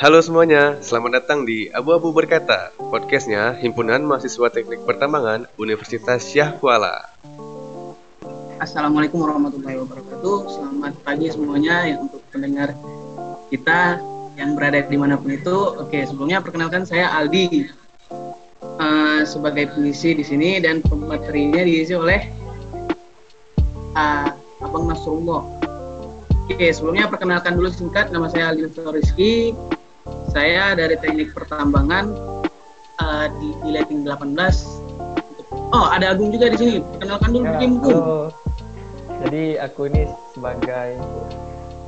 Halo semuanya, selamat datang di Abu-Abu Berkata, podcastnya Himpunan Mahasiswa Teknik Pertambangan Universitas Syah Kuala. Assalamualaikum warahmatullahi wabarakatuh. Selamat pagi semuanya yang untuk pendengar kita yang berada di mana pun itu. Oke, sebelumnya perkenalkan saya Aldi uh, sebagai pengisi di sini dan pematerinya diisi oleh uh, Abang Nasrullah. Oke, sebelumnya perkenalkan dulu singkat nama saya Aldi Rizky saya dari teknik pertambangan uh, di, di Lighting 18. Oh, ada Agung juga di sini. Kenalkan dulu ya, Kim Jadi aku ini sebagai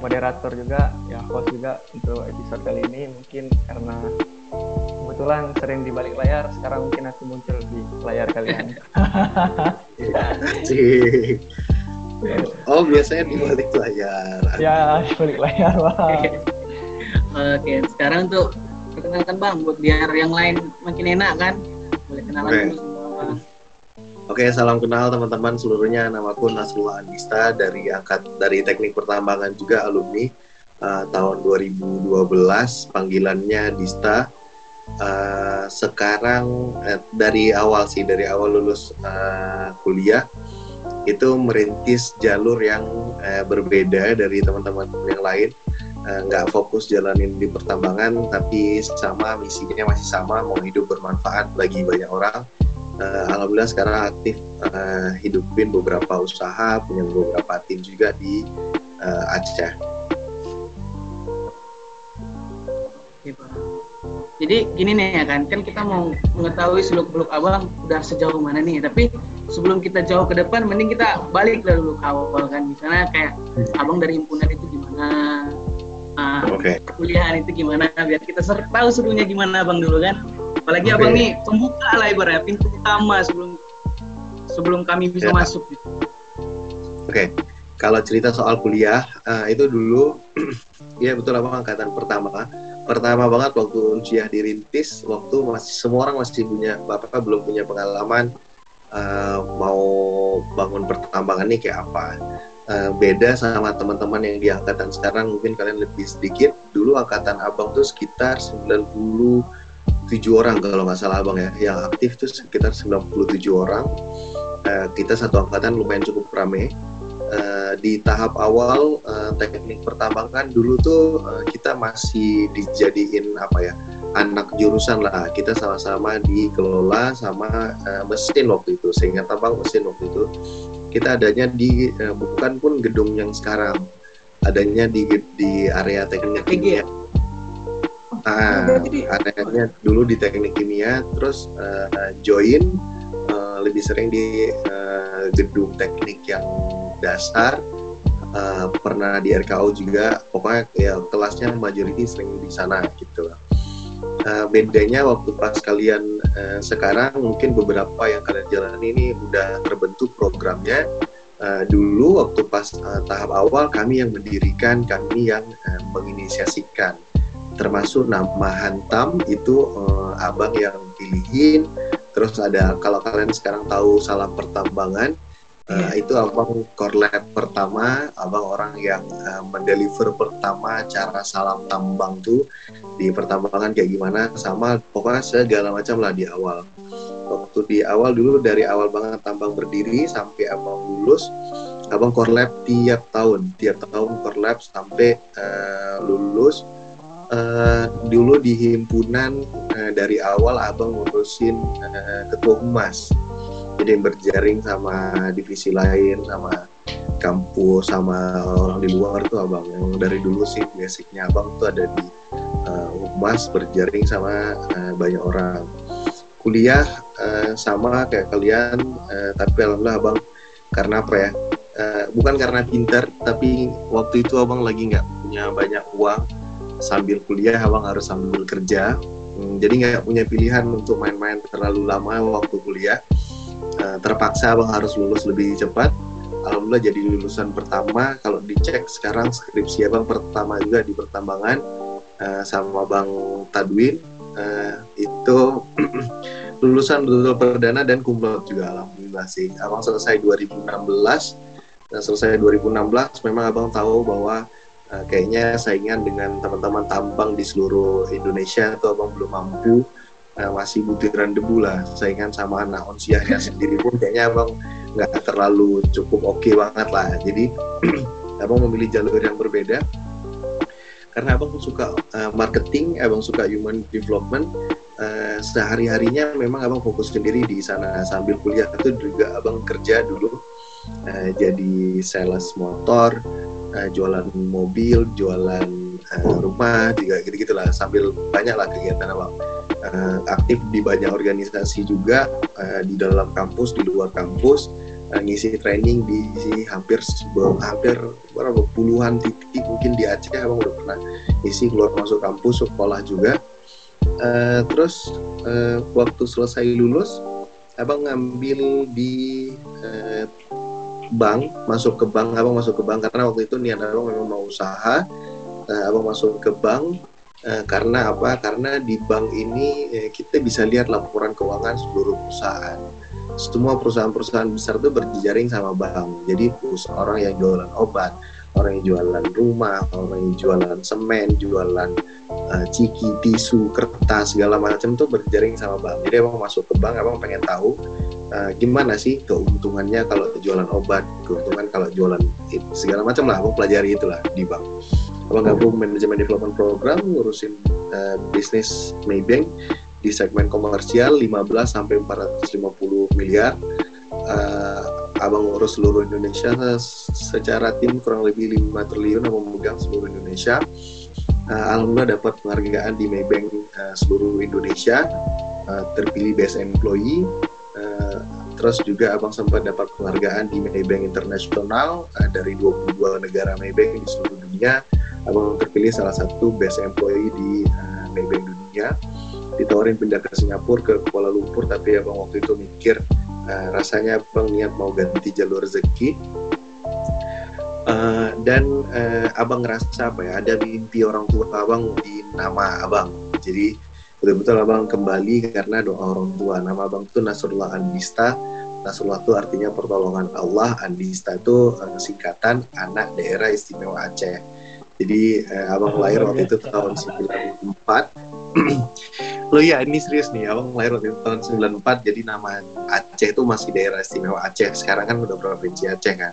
moderator juga, ya host juga untuk episode kali ini. Mungkin karena kebetulan sering di balik layar, sekarang mungkin aku muncul di layar kalian. oh, biasanya di balik layar. Ya, di balik layar, Bang. Oke, sekarang tuh perkenalkan Bang buat biar yang lain makin enak kan. Boleh kenalan okay. dulu semua. Oke, salam kenal teman-teman seluruhnya. Namaku Nasrullah Andista dari angkat dari Teknik Pertambangan juga alumni uh, tahun 2012. Panggilannya Dista. Uh, sekarang uh, dari awal sih dari awal lulus uh, kuliah itu merintis jalur yang uh, berbeda dari teman-teman yang lain Eh, nggak uh, fokus jalanin di pertambangan tapi sama misinya masih sama mau hidup bermanfaat bagi banyak orang. Uh, alhamdulillah sekarang aktif uh, hidupin beberapa usaha punya beberapa tim juga di uh, Aceh. Jadi gini nih ya kan kan kita mau mengetahui seluk beluk abang udah sejauh mana nih tapi sebelum kita jauh ke depan mending kita balik dulu ke awal kan. Misalnya kayak abang dari himpunan itu gimana uh, okay. kuliahan itu gimana biar kita tahu serunya gimana bang dulu kan apalagi okay. abang nih pembuka lah ibaratnya pintu utama sebelum sebelum kami bisa yeah. masuk gitu. oke okay. kalau cerita soal kuliah uh, itu dulu ya betul abang angkatan pertama pertama banget waktu unciah dirintis waktu masih semua orang masih punya bapak belum punya pengalaman uh, mau bangun pertambangan ini kayak apa uh, beda sama teman-teman yang di angkatan sekarang. Mungkin kalian lebih sedikit. Dulu angkatan abang tuh sekitar 97 orang kalau nggak salah abang ya. Yang aktif tuh sekitar 97 orang. Uh, kita satu angkatan lumayan cukup rame. Uh, di tahap awal uh, teknik pertambangan dulu tuh uh, kita masih dijadiin apa ya anak jurusan lah. Kita sama-sama dikelola sama uh, mesin waktu itu. Sehingga tambang mesin waktu itu kita adanya di uh, bukan pun gedung yang sekarang. Adanya di di area teknik kimia. Ah adanya dulu di teknik kimia terus uh, join uh, lebih sering di uh, gedung teknik yang dasar. Uh, pernah di RKO juga. Pokoknya ya kelasnya majority sering di sana gitu uh, bedanya waktu pas kalian uh, sekarang mungkin beberapa yang kalian jalani ini udah terbentuk programnya. Uh, dulu waktu pas uh, tahap awal kami yang mendirikan kami yang uh, menginisiasikan. Termasuk nama hantam itu uh, abang yang pilihin. Terus ada kalau kalian sekarang tahu salam pertambangan Uh, itu abang core lab pertama, abang orang yang uh, mendeliver pertama cara salam tambang tuh di pertambangan kayak gimana, sama pokoknya segala macam lah di awal. Waktu di awal dulu dari awal banget tambang berdiri sampai abang lulus, abang core lab tiap tahun, tiap tahun core lab sampai uh, lulus. Uh, dulu di himpunan uh, dari awal abang ngurusin uh, ketua humas jadi berjaring sama divisi lain sama kampus sama orang di luar tuh abang. Yang dari dulu sih basicnya abang tuh ada di uh, berjaring sama uh, banyak orang. Kuliah uh, sama kayak kalian uh, tapi alhamdulillah abang karena apa ya uh, bukan karena pintar tapi waktu itu abang lagi nggak punya banyak uang. Sambil kuliah abang harus sambil kerja. Hmm, jadi nggak punya pilihan untuk main-main terlalu lama waktu kuliah Eh, terpaksa abang harus lulus lebih cepat. Alhamdulillah jadi lulusan pertama. Kalau dicek sekarang skripsi abang pertama juga di pertambangan uh, sama bang Tadwin. Uh, itu lulusan betul perdana dan kumlot juga alhamdulillah sih. Abang selesai 2016 dan selesai 2016 memang abang tahu bahwa uh, kayaknya saingan dengan teman-teman tambang di seluruh Indonesia atau abang belum mampu masih butiran debu lah. Saingan sama anak onsianya sendiri pun kayaknya abang nggak terlalu cukup oke okay banget lah. Jadi abang memilih jalur yang berbeda. Karena abang suka uh, marketing abang suka human development uh, sehari harinya memang abang fokus sendiri di sana. Sambil kuliah itu juga abang kerja dulu uh, jadi sales motor uh, jualan mobil jualan rumah juga gitu gitulah sambil banyak lah kegiatan abang uh, aktif di banyak organisasi juga uh, di dalam kampus di luar kampus uh, ngisi training di, hampir hampir berapa puluhan titik mungkin di Aceh abang udah pernah ngisi keluar masuk kampus sekolah juga. Terus waktu selesai lulus abang ngambil di bank masuk ke bank abang masuk ke bank karena waktu itu niat abang memang mau usaha uh, abang masuk ke bank uh, karena apa karena di bank ini uh, kita bisa lihat laporan keuangan seluruh perusahaan semua perusahaan-perusahaan besar itu berjejaring sama bank. Jadi orang yang jualan obat, orang yang jualan rumah, orang yang jualan semen, jualan uh, ciki, tisu, kertas segala macam tuh berjejaring sama bank. Jadi abang masuk ke bank, abang pengen tahu uh, gimana sih keuntungannya kalau jualan obat, keuntungan kalau jualan segala macam lah. Abang pelajari itulah di bank. Abang gabung manajemen development program, ngurusin uh, bisnis Maybank di segmen komersial 15 sampai 450 miliar. Uh, abang ngurus seluruh Indonesia secara tim kurang lebih 5 triliun abang memegang seluruh Indonesia. Uh, Alhamdulillah dapat penghargaan di Maybank uh, seluruh Indonesia, uh, terpilih best employee. Uh, terus juga abang sempat dapat penghargaan di Maybank Internasional uh, dari 22 negara Maybank di seluruh dunia. Abang terpilih salah satu best employee di uh, Maybank dunia. Ditawarin pindah ke Singapura ke Kuala Lumpur tapi abang waktu itu mikir uh, rasanya abang niat mau ganti jalur rezeki. Uh, dan uh, abang ngerasa apa ya ada mimpi orang tua abang di nama abang. Jadi betul-betul abang kembali karena doa orang tua. Nama abang itu Nasrullah Andista Nasrullah itu artinya pertolongan Allah. Andista itu uh, singkatan anak daerah istimewa Aceh jadi uh, abang lahir waktu itu tahun 94 lo ya ini serius nih abang lahir waktu tahun 94 jadi nama Aceh itu masih daerah istimewa Aceh. Sekarang kan udah provinsi Aceh kan?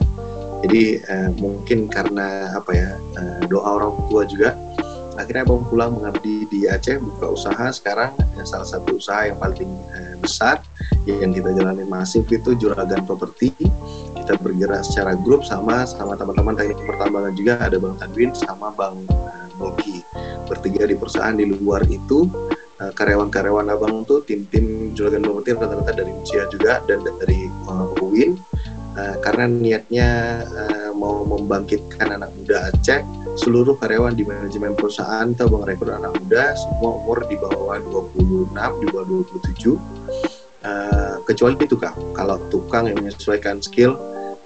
Jadi eh, mungkin karena apa ya eh, doa orang tua juga akhirnya abang pulang mengabdi di Aceh buka usaha. Sekarang eh, salah satu usaha yang paling eh, besar yang kita jalani masif itu juragan properti kita bergerak secara grup sama sama teman-teman. Teknik pertambangan juga ada Bang Tadwin sama Bang eh, Bogi bertiga di perusahaan di luar itu uh, karyawan-karyawan abang tuh tim-tim juragan properti rata-rata dari Usia juga dan dari uh, UIN uh, karena niatnya uh, mau membangkitkan anak muda Aceh seluruh karyawan di manajemen perusahaan itu bang rekrut anak muda semua umur di bawah 26 di bawah 27 uh, kecuali itu kak kalau tukang yang menyesuaikan skill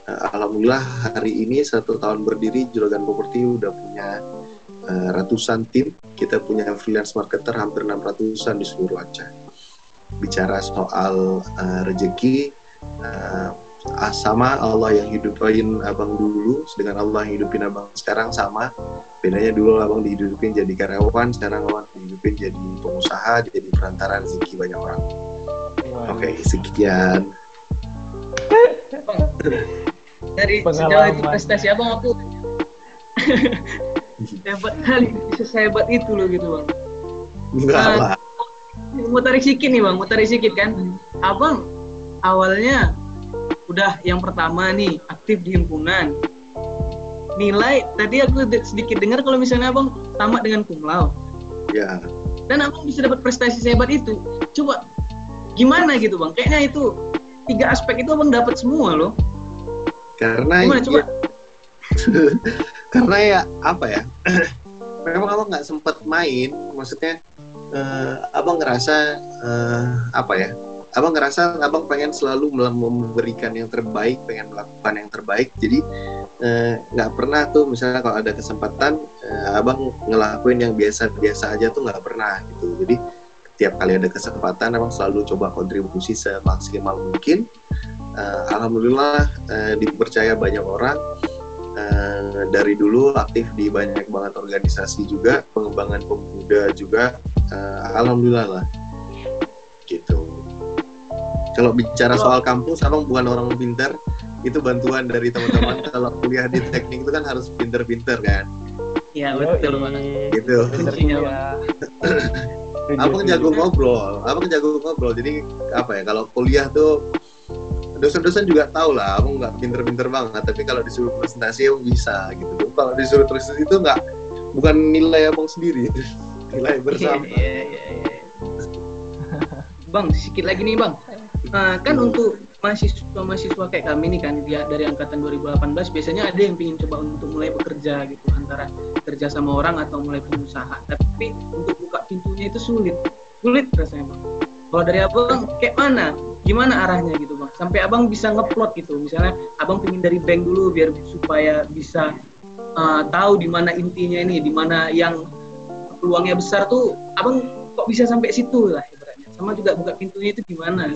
alhamdulillah hari ini satu tahun berdiri juragan properti udah punya uh, ratusan tim. Kita punya freelance marketer hampir 600-an di seluruh Aceh. Bicara soal uh, rezeki, uh, sama Allah yang hidupin abang dulu dengan Allah yang hidupin abang sekarang sama. Bedanya dulu abang dihidupin jadi karyawan, sekarang abang dihidupin jadi pengusaha, jadi perantara rezeki banyak orang. Oke, okay, sekian. Dari sejauh itu prestasi abang aku hebat kali bisa sehebat itu loh gitu bang. Enggak nah, lah mau tarik sikit nih bang mau tarik sikit kan? Abang awalnya udah yang pertama nih aktif di himpunan. Nilai tadi aku sedikit dengar kalau misalnya abang tamat dengan kumlau ya. Dan abang bisa dapat prestasi sehebat itu. Coba gimana gitu bang? Kayaknya itu tiga aspek itu abang dapat semua loh karena gimana, coba? Karena ya apa ya memang abang nggak sempat main maksudnya uh, abang ngerasa uh, apa ya abang ngerasa abang pengen selalu memberikan yang terbaik pengen melakukan yang terbaik. Jadi eh, nggak uh, pernah tuh misalnya kalau ada kesempatan uh, abang ngelakuin yang biasa-biasa aja tuh nggak pernah gitu. Jadi tiap kali ada kesempatan abang selalu coba kontribusi semaksimal mungkin uh, alhamdulillah uh, dipercaya banyak orang. Uh, dari dulu aktif di banyak banget organisasi juga pengembangan pemuda juga. Uh, alhamdulillah lah. Gitu. Kalau bicara soal kampus abang bukan orang pintar. Itu bantuan dari teman-teman. Kalau kuliah di teknik itu kan harus pinter-pinter kan? Iya betul banget. Gitu. abang jago ngobrol, abang jago ngobrol. Jadi apa ya? Kalau kuliah tuh dosen-dosen juga tahu lah, abang nggak pinter-pinter banget. Tapi kalau disuruh presentasi abang bisa gitu. Kalau disuruh tulis itu nggak bukan nilai abang sendiri, nilai bersama. Iya, iya, iya. Bang, sedikit lagi nih bang. Nah, kan untuk mahasiswa-mahasiswa kayak kami nih kan dia dari angkatan 2018 biasanya ada yang ingin coba untuk mulai bekerja gitu antara kerja sama orang atau mulai pengusaha tapi untuk buka pintunya itu sulit sulit rasanya bang kalau dari abang kayak mana gimana arahnya gitu bang? Sampai abang bisa ngeplot gitu. Misalnya abang pingin dari bank dulu biar supaya bisa uh, tahu di mana intinya ini di mana yang peluangnya besar tuh abang kok bisa sampai situ lah ibaratnya. Sama juga buka pintunya itu gimana?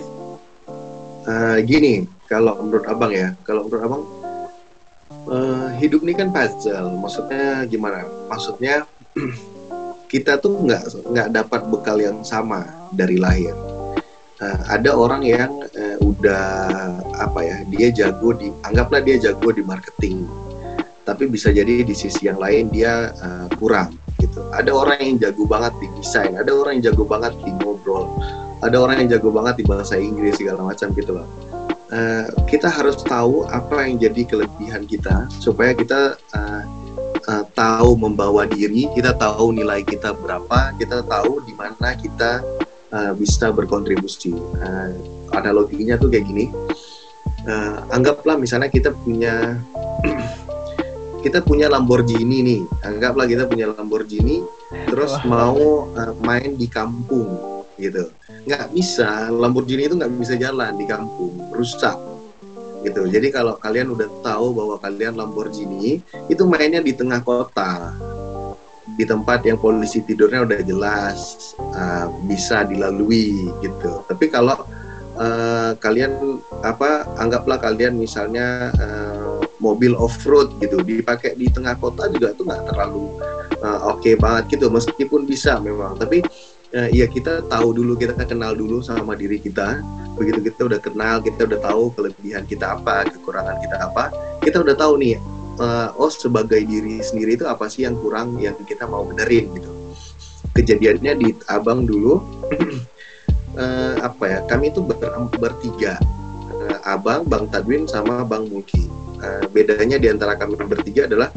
Uh, gini kalau menurut abang ya kalau menurut abang uh, hidup ini kan puzzle. Maksudnya gimana? Maksudnya kita tuh nggak nggak dapat bekal yang sama dari lahir uh, ada orang yang uh, udah apa ya dia jago di anggaplah dia jago di marketing tapi bisa jadi di sisi yang lain dia uh, kurang gitu ada orang yang jago banget di desain ada orang yang jago banget di ngobrol ada orang yang jago banget di bahasa Inggris segala macam gitu loh. Uh, kita harus tahu apa yang jadi kelebihan kita supaya kita uh, uh, tahu membawa diri, kita tahu nilai kita berapa, kita tahu di mana kita uh, bisa berkontribusi. Uh, analoginya tuh kayak gini. Uh, anggaplah misalnya kita punya kita punya Lamborghini nih. Anggaplah kita punya Lamborghini, terus mau uh, main di kampung gitu. Nggak bisa. Lamborghini itu nggak bisa jalan di kampung. Rusak. Gitu. Jadi kalau kalian udah tahu bahwa kalian Lamborghini itu mainnya di tengah kota di tempat yang polisi tidurnya udah jelas uh, bisa dilalui gitu. Tapi kalau uh, kalian apa anggaplah kalian misalnya uh, mobil off road gitu dipakai di tengah kota juga itu nggak terlalu uh, oke okay banget gitu meskipun bisa memang. Tapi uh, ya kita tahu dulu kita kenal dulu sama diri kita. Begitu kita udah kenal kita udah tahu kelebihan kita apa kekurangan kita apa kita udah tahu nih uh, oh sebagai diri sendiri itu apa sih yang kurang yang kita mau benerin gitu. Kejadiannya di abang dulu uh, apa ya kami itu ber, bertiga. Uh, abang bang Tadwin sama bang Mulki. Uh, bedanya di antara kami bertiga adalah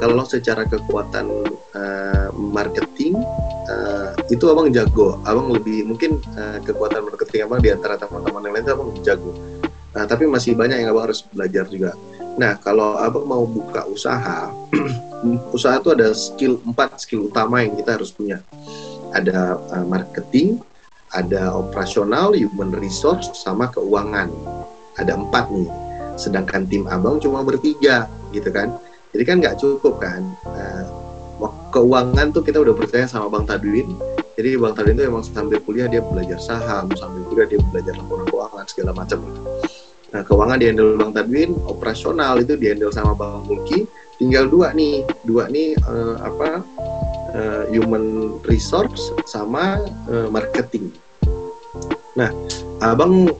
kalau secara kekuatan uh, marketing uh, itu abang jago. Abang lebih mungkin uh, kekuatan marketing abang di antara teman-teman yang lain itu abang jago. Nah, tapi masih banyak yang abang harus belajar juga nah kalau abang mau buka usaha usaha itu ada skill empat skill utama yang kita harus punya. Ada uh, marketing ada operasional human resource sama keuangan. Ada empat nih. Sedangkan tim abang cuma bertiga gitu kan? Jadi kan nggak cukup kan? Uh, keuangan tuh kita udah percaya sama Bang Tadwin. Jadi Bang Tadwin tuh emang sambil kuliah dia belajar saham sambil kuliah dia belajar laporan keuangan segala macam nah keuangan dihandle Bang Tadwin operasional itu dihandle sama Bang Mulki. Tinggal dua nih dua nih uh, apa uh, human resource sama uh, marketing. Nah abang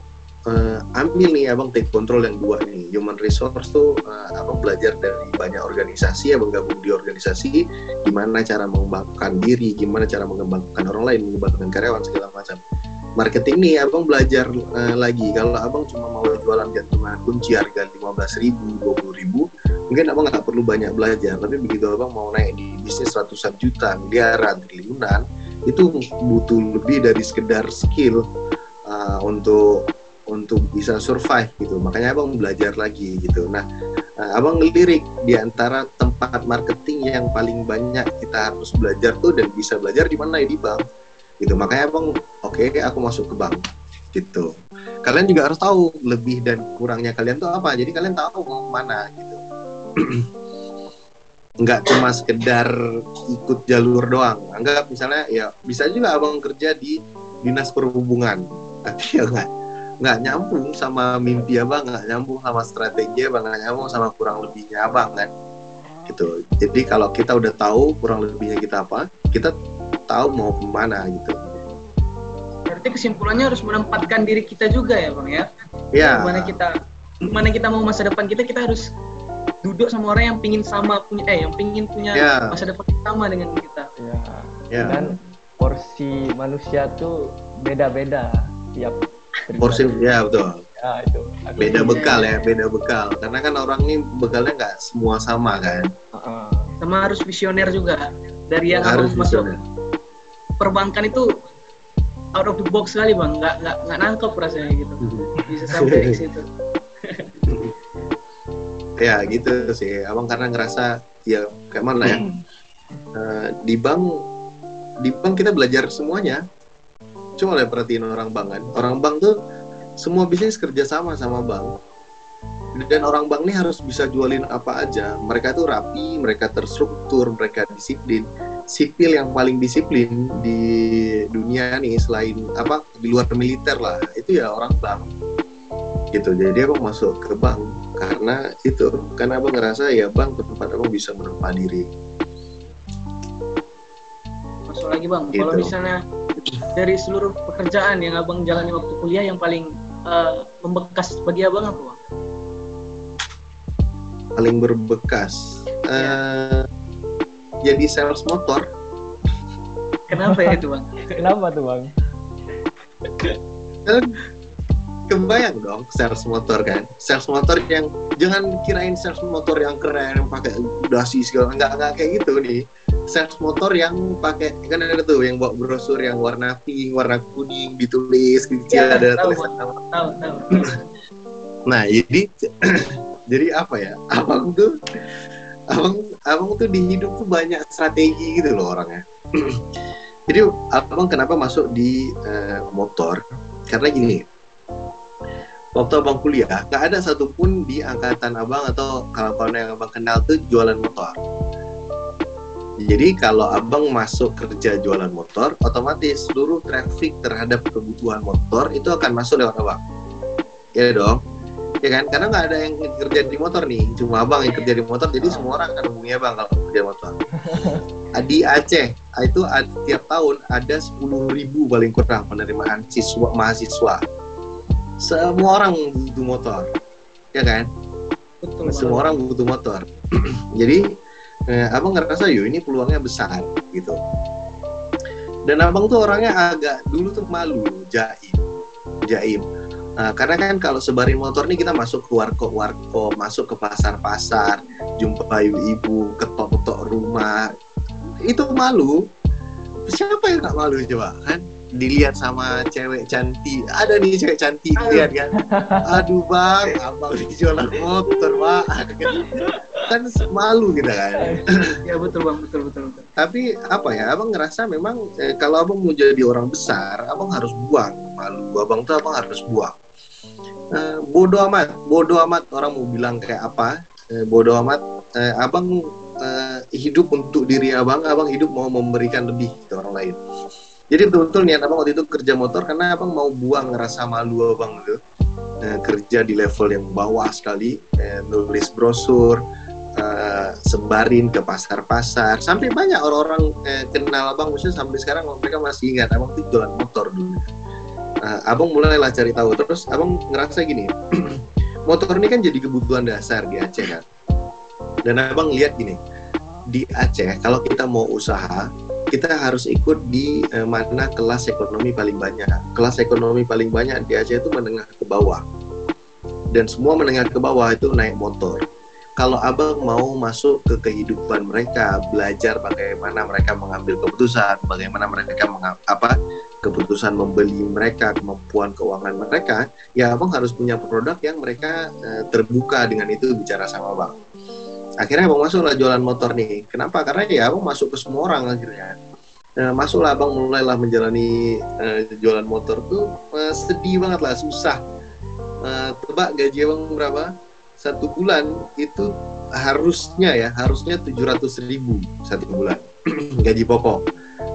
uh, ambil nih abang take control yang dua nih. Human resource tuh uh, abang belajar dari banyak organisasi abang gabung di organisasi gimana cara mengembangkan diri gimana cara mengembangkan orang lain mengembangkan karyawan segala macam marketing nih abang belajar uh, lagi. Kalau abang cuma mau jualan gantungan kunci harga belas ribu puluh ribu mungkin abang nggak perlu banyak belajar. Tapi begitu abang mau naik di bisnis ratusan juta miliaran triliunan itu butuh lebih dari sekedar skill uh, untuk untuk bisa survive gitu. Makanya abang belajar lagi gitu. Nah eh, abang ngelirik di antara tempat marketing yang paling banyak kita harus belajar tuh dan bisa belajar di mana? Ya di bank gitu. Makanya abang oke okay, aku masuk ke bank. Gitu. Kalian juga harus tahu lebih dan kurangnya kalian tuh apa. Jadi kalian tahu mau mana gitu. Nggak cuma sekedar ikut jalur doang. Anggap misalnya ya bisa juga abang kerja di dinas perhubungan. Tapi ya enggak nggak nyambung sama mimpi abang nggak nyambung sama strategi abang nggak nyambung sama kurang lebihnya abang kan. Gitu. Jadi kalau kita udah tahu kurang lebihnya kita apa kita tahu mau ke mana gitu. Berarti kesimpulannya harus menempatkan diri kita juga ya bang ya? Ya mana kita mana kita mau masa depan kita kita harus duduk sama orang yang pingin sama punya eh yang pingin punya Ya. masa depan sama dengan kita. Ya ya dan porsi manusia tuh beda-beda tiap pribadi. porsi ya betul. Ya itu. Aku beda sih, bekal ya. beda bekal. Karena kan orang ini bekalnya nggak semua sama kan? Uh-uh. sama harus visioner juga. Dari yang harus masuk. Perbankan itu out of the box sekali bang. Nggak nggak nggak nangkep rasanya gitu. Bisa sampai ke situ. Ya gitu sih. Abang karena ngerasa ya kayak mana ya? Eh, di bank di bank kita belajar semuanya. Coba lah perhatiin orang bank kan. Orang bank tuh semua bisnis kerja sama sama bank. Dan orang bank ini harus bisa jualin apa aja. Mereka tuh rapi mereka terstruktur mereka disiplin sipil yang paling disiplin di dunia nih selain apa di luar militer lah. Itu ya orang bank. Gitu. Jadi abang masuk ke bank karena itu karena abang ngerasa ya bank tempat abang bisa menempa diri. Masuk lagi bang. Kalau Gitu. misalnya dari seluruh pekerjaan yang abang jalani waktu kuliah yang paling eh, membekas bagi abang apa bang? Paling berbekas? Eh jadi sales motor. Kenapa ya itu bang? Kenapa tuh bang? Kebayang dong sales motor kan? Sales motor yang jangan kirain sales motor yang keren yang pakai dasi segala nggak nggak kayak gitu nih. Sales motor yang pakai kan ada tuh yang bawa brosur yang warna pink warna kuning ditulis kecil Ya, ada tahu, tulisan. Tahu tahu tahu. Nah, jadi jadi apa ya? Abang tuh abang abang tuh di hidup tuh banyak strategi gitu loh orangnya. jadi abang kenapa masuk di eh, motor? Karena gini. Waktu abang kuliah, gak ada satupun di angkatan abang atau kalau kawan yang abang kenal tuh jualan motor. Jadi kalau abang masuk kerja jualan motor, otomatis seluruh traffic terhadap kebutuhan motor itu akan masuk lewat abang. Ya dong ya kan? Karena nggak ada yang kerja di motor nih. Cuma abang yang kerja di motor jadi semua orang akan hubungi abang kalau kerja motor. Di Aceh itu tiap tahun ada 10.000 ribu paling kurang penerimaan siswa mahasiswa. Semua orang butuh motor ya kan? Betul semua orang butuh motor. Jadi eh, abang ngerasa yo ini peluangnya besar gitu. Dan abang tuh orangnya agak dulu tuh malu jaim. Jaim Nah, karena kan kalau sebarin motor nih kita masuk ke warkop masuk ke pasar pasar jumpa ibu-ibu ketok-ketok rumah. Itu malu. Siapa yang nggak malu coba kan dilihat sama cewek cantik. Ada nih cewek cantik lihat kan? Aduh bang abang di jualan motor pak kan malu gitu kan? Ya betul bang. Betul betul betul. Tapi apa ya abang ngerasa memang eh, kalau abang mau jadi orang besar abang harus buang. Malu. Abang tuh abang harus buang. Eh, bodoh amat. Bodoh amat. Orang mau bilang kayak apa eh, bodoh amat. Eh, abang eh, hidup untuk diri abang. Abang hidup mau memberikan lebih ke orang lain jadi betul-betul niat abang waktu itu kerja motor karena abang mau buang rasa malu abang gitu Eh, kerja di level yang bawah sekali eh, nulis brosur eh, sebarin ke pasar-pasar. Sampai banyak orang-orang eh, kenal abang maksudnya sampai sekarang mereka masih ingat abang tuh jualan motor dulu. Nah, abang mulailah cari tahu. Terus abang ngerasa gini motor ini kan jadi kebutuhan dasar di Aceh kan? Dan abang lihat gini di Aceh kalau kita mau usaha kita harus ikut di eh, mana kelas ekonomi paling banyak. Kelas ekonomi paling banyak di Aceh itu menengah ke bawah. Dan semua menengah ke bawah itu naik motor. Kalau abang mau masuk ke kehidupan mereka, belajar bagaimana mereka mengambil keputusan, bagaimana mereka apa keputusan membeli mereka, kemampuan keuangan mereka, ya abang harus punya produk yang mereka eh, terbuka dengan itu bicara sama abang. Akhirnya abang masuklah jualan motor nih. Kenapa? Karena ya abang masuk ke semua orang akhirnya. Nah, masuklah abang mulailah menjalani eh, jualan motor tuh eh, sedih banget lah, susah. Eh, tebak gaji abang berapa? satu bulan itu harusnya ya harusnya 700.000 ribu satu bulan gaji pokok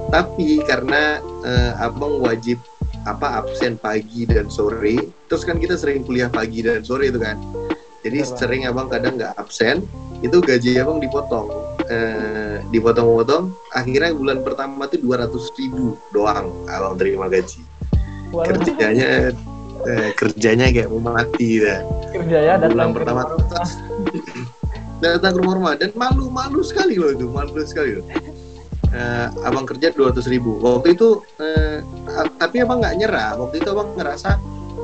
tapi karena eh, abang wajib apa absen pagi dan sore terus kan kita sering kuliah pagi dan sore itu kan jadi Betul, Bang. sering abang kadang nggak absen itu gaji abang dipotong. Eh, dipotong-potong akhirnya bulan pertama tuh dua ratus ribu doang abang terima gaji. Walau kerjanya eh, kerjanya kayak mau mati dah. Kerja ya bulan pertama rumah. datang ke rumah rumah dan malu malu sekali loh itu malu sekali loh. Eh, abang kerja 200 ribu. Waktu itu a- tapi abang nggak nyerah. Waktu itu abang ngerasa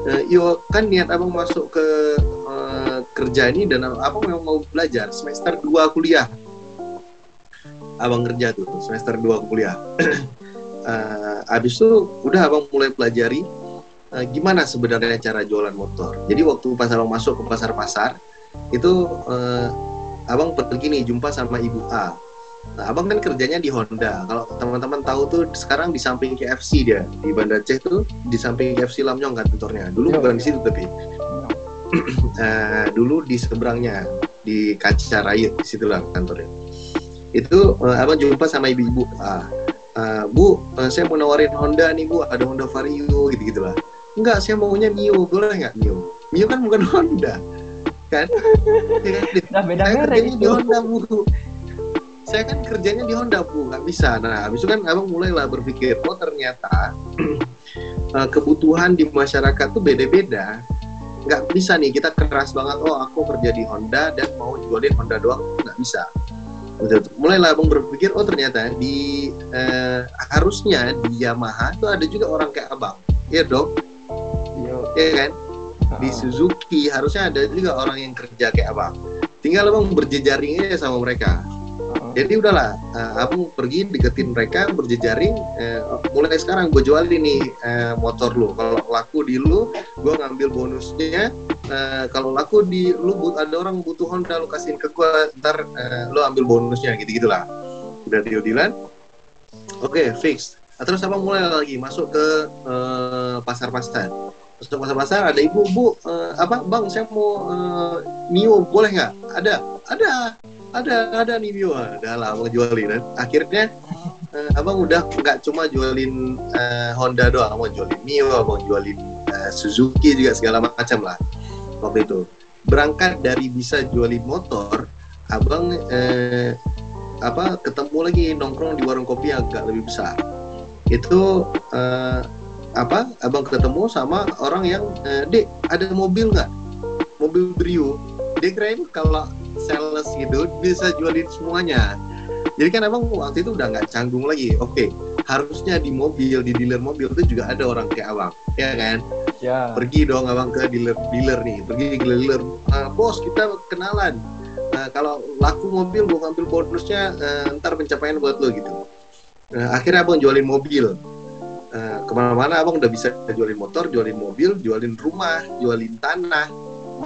eh, yo kan niat abang masuk ke eh, kerja ini dan abang memang mau belajar semester 2 kuliah. Abang kerja tuh semester 2 kuliah. Eh, abis itu udah abang mulai pelajari eh, gimana sebenarnya cara jualan motor. Jadi waktu pas abang masuk ke pasar-pasar itu eh, abang pergi nih jumpa sama ibu A Nah, abang kan kerjanya di Honda. Kalau teman-teman tahu tuh sekarang di samping KFC dia di Banda Aceh tuh di samping KFC Lamnyong kantornya. Dulu Iya. bukan di situ tapi eh, dulu di seberangnya di Kaca Raya di situ lah kantornya. Itu eh, abang jumpa sama ibu-ibu. Ah, eh, bu, eh, saya mau nawarin Honda nih bu, ada Honda Vario gitu gitulah. Enggak, saya maunya Mio, boleh nggak Mio? Mio kan bukan Honda, kan? Kan? Udah beda saya merek di. Honda bu saya kan kerjanya di Honda bu. Nggak bisa. Nah habis itu kan abang mulailah berpikir oh ternyata eh, kebutuhan di masyarakat tuh beda-beda. Nggak bisa nih kita keras banget. Oh aku kerja di Honda dan mau jualin Honda doang. Nggak bisa. Gitu. mulailah abang berpikir oh ternyata di eh, harusnya di Yamaha tuh ada juga orang kayak abang. Iya dong. Yo. ya kan? Di Ah. Suzuki harusnya ada juga orang yang kerja kayak abang. Tinggal abang berjejaring aja sama mereka. Jadi udahlah uh, abang pergi deketin mereka berjejaring eh, mulai sekarang gue jualin nih eh, motor lu. Kalau laku di lu gue ngambil bonusnya. Eh, kalau laku di lu ada orang butuh Honda lu kasihin ke gue ntar eh, lu ambil bonusnya gitu gitulah udah deal dealan. Oke fix Nah, terus abang mulai lagi masuk ke eh, pasar-pasar masuk pasar-pasar ada ibu bu eh, apa bang saya mau eh, mio boleh nggak? Ada ada ada ada nih Mio. Ada lah abang jualin. Akhirnya eh, abang udah nggak cuma jualin eh, Honda doang abang jualin Mio abang jualin eh, Suzuki juga segala macam lah waktu itu. Berangkat dari bisa jualin motor abang eh, apa ketemu lagi nongkrong di warung kopi agak lebih besar. Itu eh, apa abang ketemu sama orang yang eh, dek ada mobil nggak? Mobil Brio. Dia kirain kalau sales gitu bisa jualin semuanya. Jadi kan abang waktu itu udah nggak canggung lagi. Oke harusnya di mobil di dealer mobil itu juga ada orang kayak abang ya kan? Ya. pergi dong abang ke dealer dealer nih pergi ke dealer. "Ah, bos kita kenalan. Nah, kalau laku mobil gua ngambil bonusnya eh, ntar pencapaian buat lo gitu. Nah, akhirnya abang jualin mobil Eh, ke mana-mana abang udah bisa jualin motor jualin mobil jualin rumah jualin tanah.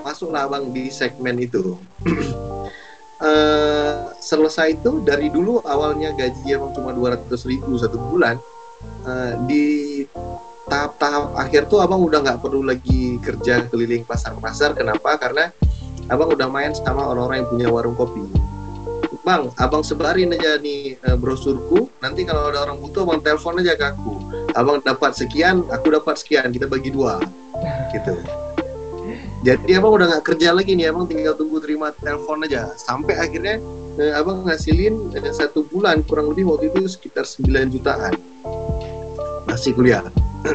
Masuklah abang di segmen itu. Eh, selesai itu dari dulu awalnya gaji emang cuma 200 ribu satu bulan. Eh, di tahap-tahap akhir tuh abang udah nggak perlu lagi kerja keliling pasar-pasar. Kenapa? Karena abang udah main sama orang-orang yang punya warung kopi. Bang abang sebarin aja nih eh, brosurku. Nanti kalau ada orang butuh abang telepon aja ke aku abang dapat sekian aku dapat sekian kita bagi dua. Gitu. Jadi abang udah nggak kerja lagi nih abang tinggal tunggu terima telepon aja. Sampai akhirnya eh, abang ngasilin eh, satu bulan kurang lebih waktu itu sekitar 9 jutaan. Masih kuliah.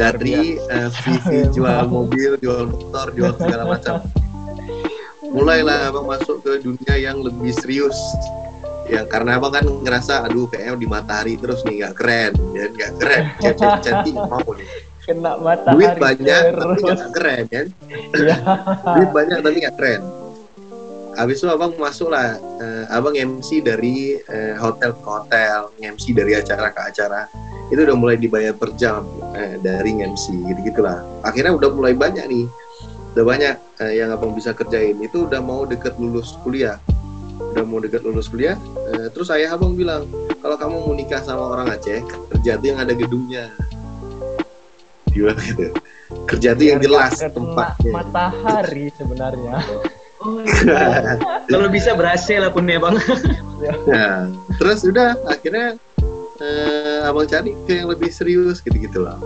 Dari eh, VV jual mobil jual motor jual segala macam. Mulailah abang masuk ke dunia yang lebih serius ya karena abang kan ngerasa aduh kayaknya di matahari terus nih nggak keren. Ya nggak keren. Cantik nggak mau nih Kena matahari duit banyak tapi terus. nggak keren kan? Iya. duit banyak tapi nggak keren. Habis itu abang masuk lah eh, abang MC dari eh, hotel ke hotel MC dari acara ke acara. Itu udah mulai dibayar per jam eh, dari MC gitu gitulah akhirnya udah mulai banyak nih. Udah banyak eh, yang abang bisa kerjain. Itu udah mau deket lulus kuliah udah mau deket lulus kuliah eh, terus ayah abang bilang kalau kamu mau nikah sama orang Aceh kerja tuh yang ada gedungnya gitu kerja tuh yang jelas tempatnya matahari sebenarnya Oh, iya. Kalau bisa berhasil lah pun ya bang. Nah, terus udah akhirnya eh, abang cari ke yang lebih serius gitu gitu lah.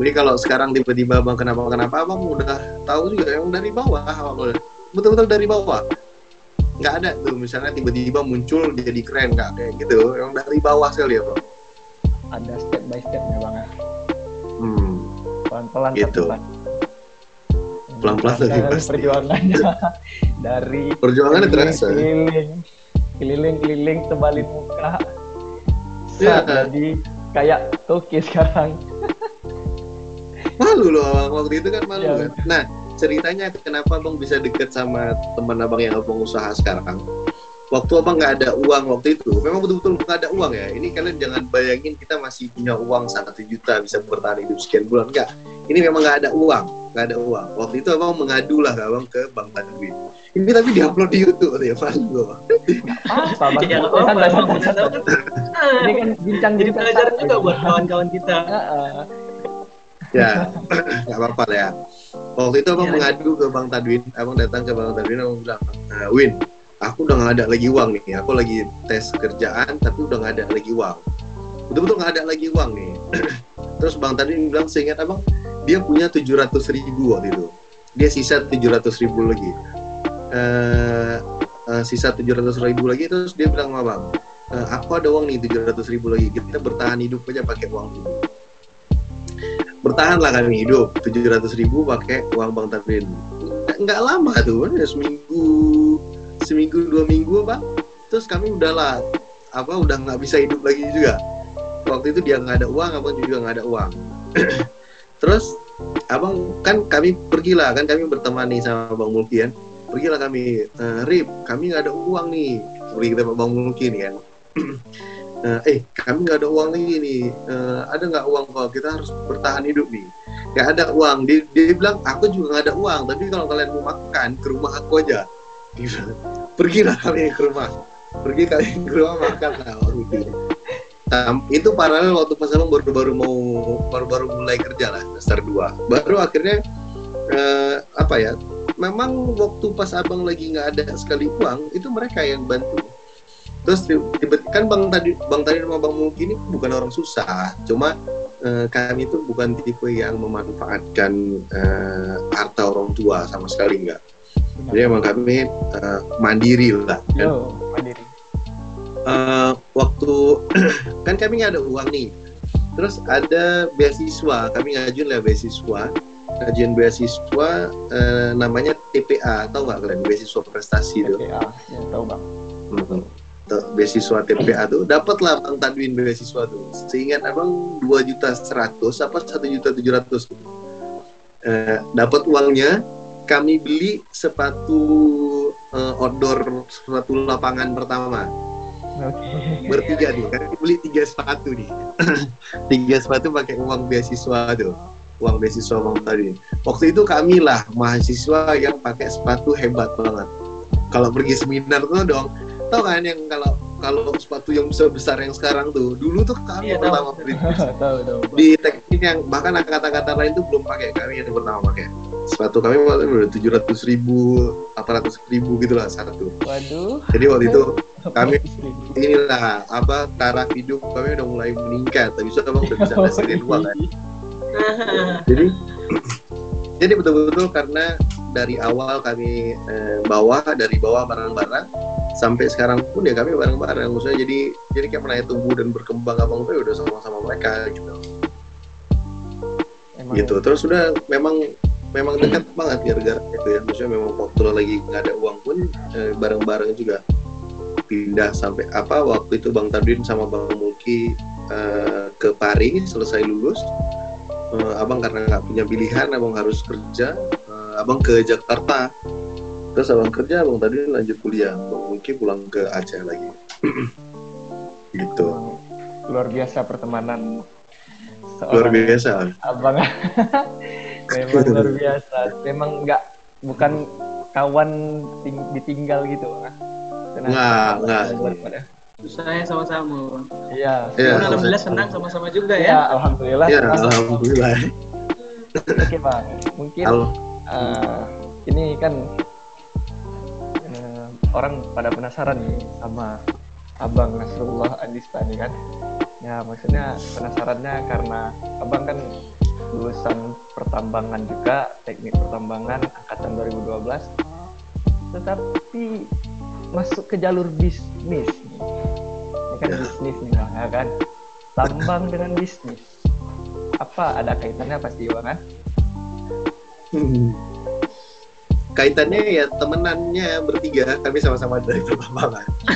Jadi kalau sekarang tiba-tiba abang kenapa kenapa abang udah tahu juga yang dari bawah, abang udah betul-betul dari bawah. Nggak ada tuh misalnya tiba-tiba muncul jadi keren nggak kayak gitu yang dari bawah sekali ya bro ada step by stepnya bang ya. hmm, pelan-pelan Gitu. pelan Pelan-pelan tapi pasti. perjuangannya dari perjuangannya terasa keliling keliling keliling tebalin muka Iya. Saat jadi kayak Toki sekarang malu loh waktu itu kan malu Ya. kan nah ceritanya kenapa abang bisa deket sama teman abang yang abang usaha sekarang? Waktu abang nggak ada uang waktu itu memang betul-betul nggak ada uang ya? Ini kalian jangan bayangin kita masih punya uang satu juta bisa bertahan hidup sekian bulan enggak ini memang nggak ada uang nggak ada uang. Waktu itu abang mengadu lah abang ke bang Tanwin ini tapi diupload di YouTube ya apa Ya, emang santai. benar. ini kan bincang Jadi pelajaran juga buat kawan-kawan kita. ya nggak apa-apa lah ya waktu itu abang Iya, mengadu ke bang Tadwin. Abang datang ke bang Tadwin abang bilang "Eh, Win aku udah nggak ada lagi uang nih. Aku lagi tes kerjaan tapi udah nggak ada lagi uang. Betul-betul nggak ada lagi uang nih. Terus bang Tadwin bilang seingat abang dia punya 700 ribu waktu itu. Dia sisa 700 ribu lagi. Eh eh, sisa 700 ribu lagi terus dia bilang sama abang "Eh, aku ada uang nih 700 ribu lagi. Kita bertahan hidup aja pakai uang ini bertahanlah kami hidup. 700 ribu pakai uang Bang Tadwin nggak, lama tuh ya seminggu seminggu dua minggu apa? Terus kami udahlah apa udah nggak bisa hidup lagi juga. Waktu itu dia nggak ada uang abang juga nggak ada uang. Terus abang kan kami pergilah kan kami berteman nih sama bang Mulki kan? Pergilah kami "Eh, Rip kami nggak ada uang nih. Pergi sama bang Mulki nih kan Eh, eh kami nggak ada uang lagi nih. Eh, ada nggak uang kalau kita harus bertahan hidup nih. Nggak ada uang. Dia, dia bilang aku juga nggak ada uang tapi kalau kalian mau makan ke rumah aku aja. Dia bilang, pergilah kalian ke rumah. Pergi kalian ke rumah makan lah waktu itu paralel waktu pas abang baru-baru mau baru-baru mulai kerja lah semester 2 baru akhirnya eh, apa ya memang waktu pas abang lagi nggak ada sekali uang itu mereka yang bantu terus tiba kan bang tadi bang tadi sama bang Mulki ini bukan orang susah. Cuma eh, kami itu bukan tipe yang memanfaatkan eh, harta orang tua sama sekali enggak jadi emang kami eh, mandiri lah kan. Yo mandiri. Eh, waktu kan kami nggak ada uang nih. Terus ada beasiswa kami ngajuin lah beasiswa. Ngajuin beasiswa eh, namanya TPA tahu nggak kalian? Beasiswa prestasi itu TPA ya tahu bang. Mhm. Beasiswa TPA tuh dapatlah bang Tadwin beasiswa tuh. Seingat abang dua juta seratus apa satu juta tujuh ratus. Eh, dapat uangnya kami beli sepatu eh, outdoor sepatu lapangan pertama. Oke. Bertiga nih kan beli tiga sepatu nih. Tiga sepatu pakai uang beasiswa tuh. Uang beasiswa bang tadi waktu itu kami lah mahasiswa yang pakai sepatu hebat banget. Kalau pergi seminar tuh dong tau kan yang kalau kalau sepatu yang besar besar yang sekarang tuh dulu tuh kami Iya, tahu. pertama beli. Tahu tahu Bang. di teknik yang bahkan kata-kata lain tuh belum pakai kami yang pertama pakai. Sepatu kami waktu itu udah tujuh ratus ribu delapan ratus ribu gitulah satu. Waduh. Jadi waktu itu kami inilah apa taraf hidup kami udah mulai meningkat. Tapi abang udah bisa ngasilin uang kan? Jadi jadi betul-betul karena dari awal kami eh, bawa dari bawah barang-barang sampai sekarang pun ya kami bareng-bareng. Maksudnya jadi jadi kayak mulai tumbuh dan berkembang abang tuh ya udah sama-sama mereka gitu. Emang gitu. terus sudah memang memang dekat banget gara-gara itu ya. Maksudnya memang waktu lagi nggak ada uang pun eh, bareng-bareng juga pindah sampai apa waktu itu bang Tadwin sama bang Mulki eh, ke Paris selesai lulus. Eh, abang karena nggak punya pilihan abang harus kerja. Eh, abang ke Jakarta terus abang kerja abang Tadwin lanjut kuliah. Bang Mulki pulang ke Aceh lagi. Gitu. Luar biasa pertemanan. Luar biasa. abang. Memang luar biasa. Memang nggak bukan kawan ting- ditinggal gitu Bang. Nggak, nggak. Saya sama-sama. iya. Iya, Pun alhamdulillah senang sama-sama juga ya. Ya. alhamdulillah. Ya alhamdulillah. Oke bang. Mungkin Halo. eh, ini kan orang pada penasaran nih sama abang Nasrullah Andistani kan? Ya maksudnya penasarannya karena abang kan lulusan pertambangan juga teknik pertambangan angkatan 2012 tetapi masuk ke jalur bisnis ini kan bisnis nih Bang, ya kan? Tambang dengan bisnis. Apa ada kaitannya pasti Bang kan Kaitannya ya temenannya bertiga, kami sama-sama dari pertambangan.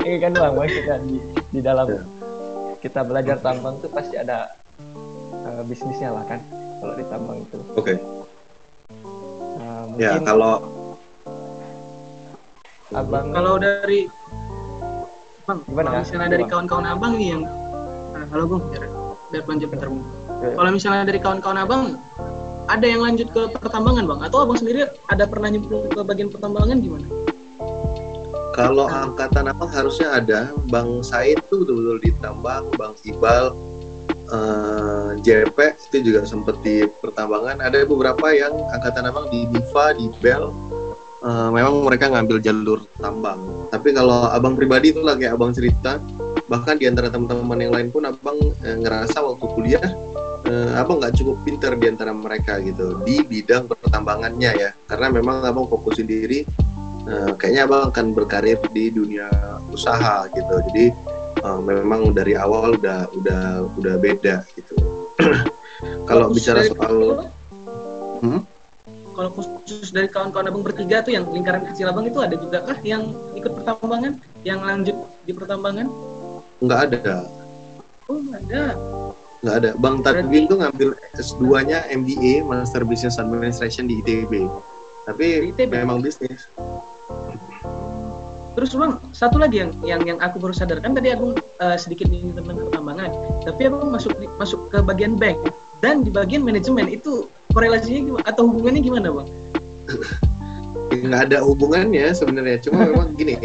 ini kan Bang maksudnya di, di dalam Ya. kita belajar tambang tuh pasti ada eh, bisnisnya lah kan kalau di tambang itu Oke. Nah, Ya mungkin kalau abang Kalau dari Bang, Gimana, kalau misalnya dari Bang? kawan-kawan abang nih yang Ah, halo Bung, biar, biar lanjut bentar Bung. Ya. Kalau misalnya dari kawan-kawan abang ada yang lanjut ke pertambangan bang atau abang sendiri ada pernah nyemplung ke bagian pertambangan gimana? kalau angkatan abang harusnya ada Bang Said tuh betul-betul di tambang, Bang Iqbal, eh, JP itu juga sempat di pertambangan. Ada beberapa yang angkatan abang di Niva, di Bell, eh, memang mereka ngambil jalur tambang. Tapi kalau abang pribadi itu lagi abang cerita, bahkan di antara teman-teman yang lain pun abang eh, ngerasa waktu kuliah eh, abang nggak cukup pinter di antara mereka gitu di bidang pertambangannya ya karena memang abang fokus sendiri eh, kayaknya abang akan berkarir di dunia usaha gitu jadi eh, memang dari awal udah udah udah beda gitu kalau bicara soal Hmm? Kalau khusus dari kawan-kawan abang bertiga tuh yang lingkaran kecil abang itu ada juga kah yang ikut pertambangan, yang lanjut di pertambangan? nggak ada Oh ada. Nggak ada. Bang Tadwin tuh ngambil S2 nya MBA Master Business Administration di ITB tapi Di ITB? memang bisnis. Terus bang, satu lagi yang yang yang aku baru sadar. Kan tadi aku eh, sedikit ini tentang pertambangan, tapi abang masuk di- masuk ke bagian bank. Dan di bagian manajemen itu korelasinya gimana atau hubungannya gimana bang? nggak ada hubungannya sebenarnya. Cuma memang gini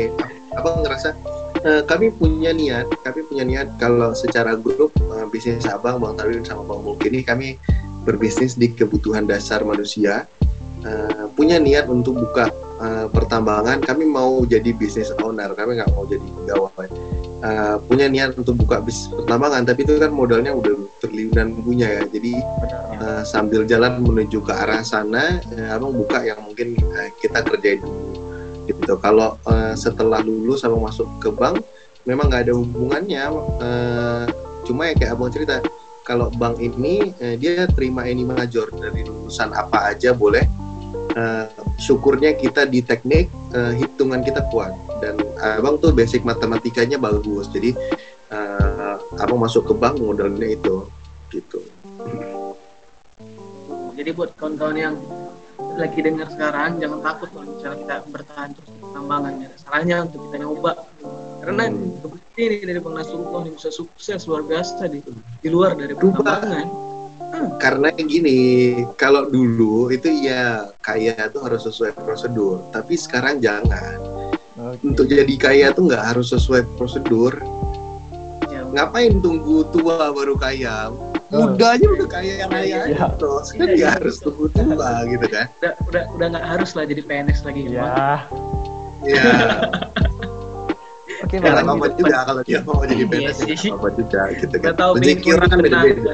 apa ngerasa eh, kami punya niat kami punya niat kalau secara grup eh, bisnis abang bang Tarwin sama bang Mulki ini kami berbisnis di kebutuhan dasar manusia. Eh, punya niat untuk buka eh, pertambangan kami mau jadi bisnis owner kami nggak mau jadi pegawai. Eh, punya niat untuk buka bisnis pertambangan tapi itu kan modalnya udah triliunan punya ya. Jadi Uh, sambil jalan menuju ke arah sana, uh, abang buka yang mungkin uh, kita kerjain. dulu. Gitu. Kalau uh, setelah lulus abang masuk ke bank, memang nggak ada hubungannya. uh, cuma ya kayak abang cerita, kalau bank ini uh, dia terima ini major dari lulusan apa aja boleh. Uh, syukurnya kita di teknik uh, hitungan kita kuat dan abang tuh basic matematikanya bagus. Jadi uh, abang masuk ke bank modalnya itu gitu. Jadi buat kawan-kawan yang lagi dengar sekarang jangan takut kalau misalnya kita bertahan terus di pertambangan ya salahnya untuk kita nyoba. Karena Hmm. terbukti nih dari Bang Nasrullah yang bisa sukses luar biasa di di luar dari pertambangan. Karena yang gini kalau dulu itu ya kaya tuh harus sesuai prosedur tapi sekarang jangan. Oke. untuk jadi kaya tuh nggak harus sesuai prosedur. Ya, ngapain tunggu tua baru kaya muda aja udah kaya raya aja terus kan nggak iya, harus tunggu tua gitu kan. Udah udah udah nggak harus lah jadi PNS lagi ya, ya ya oke ya bang. Nggak apa-apa juga kalau dia mau jadi Iya PNS ya apa-apa juga gitu kan. Nggak tahu rezeki orang kan beda-beda.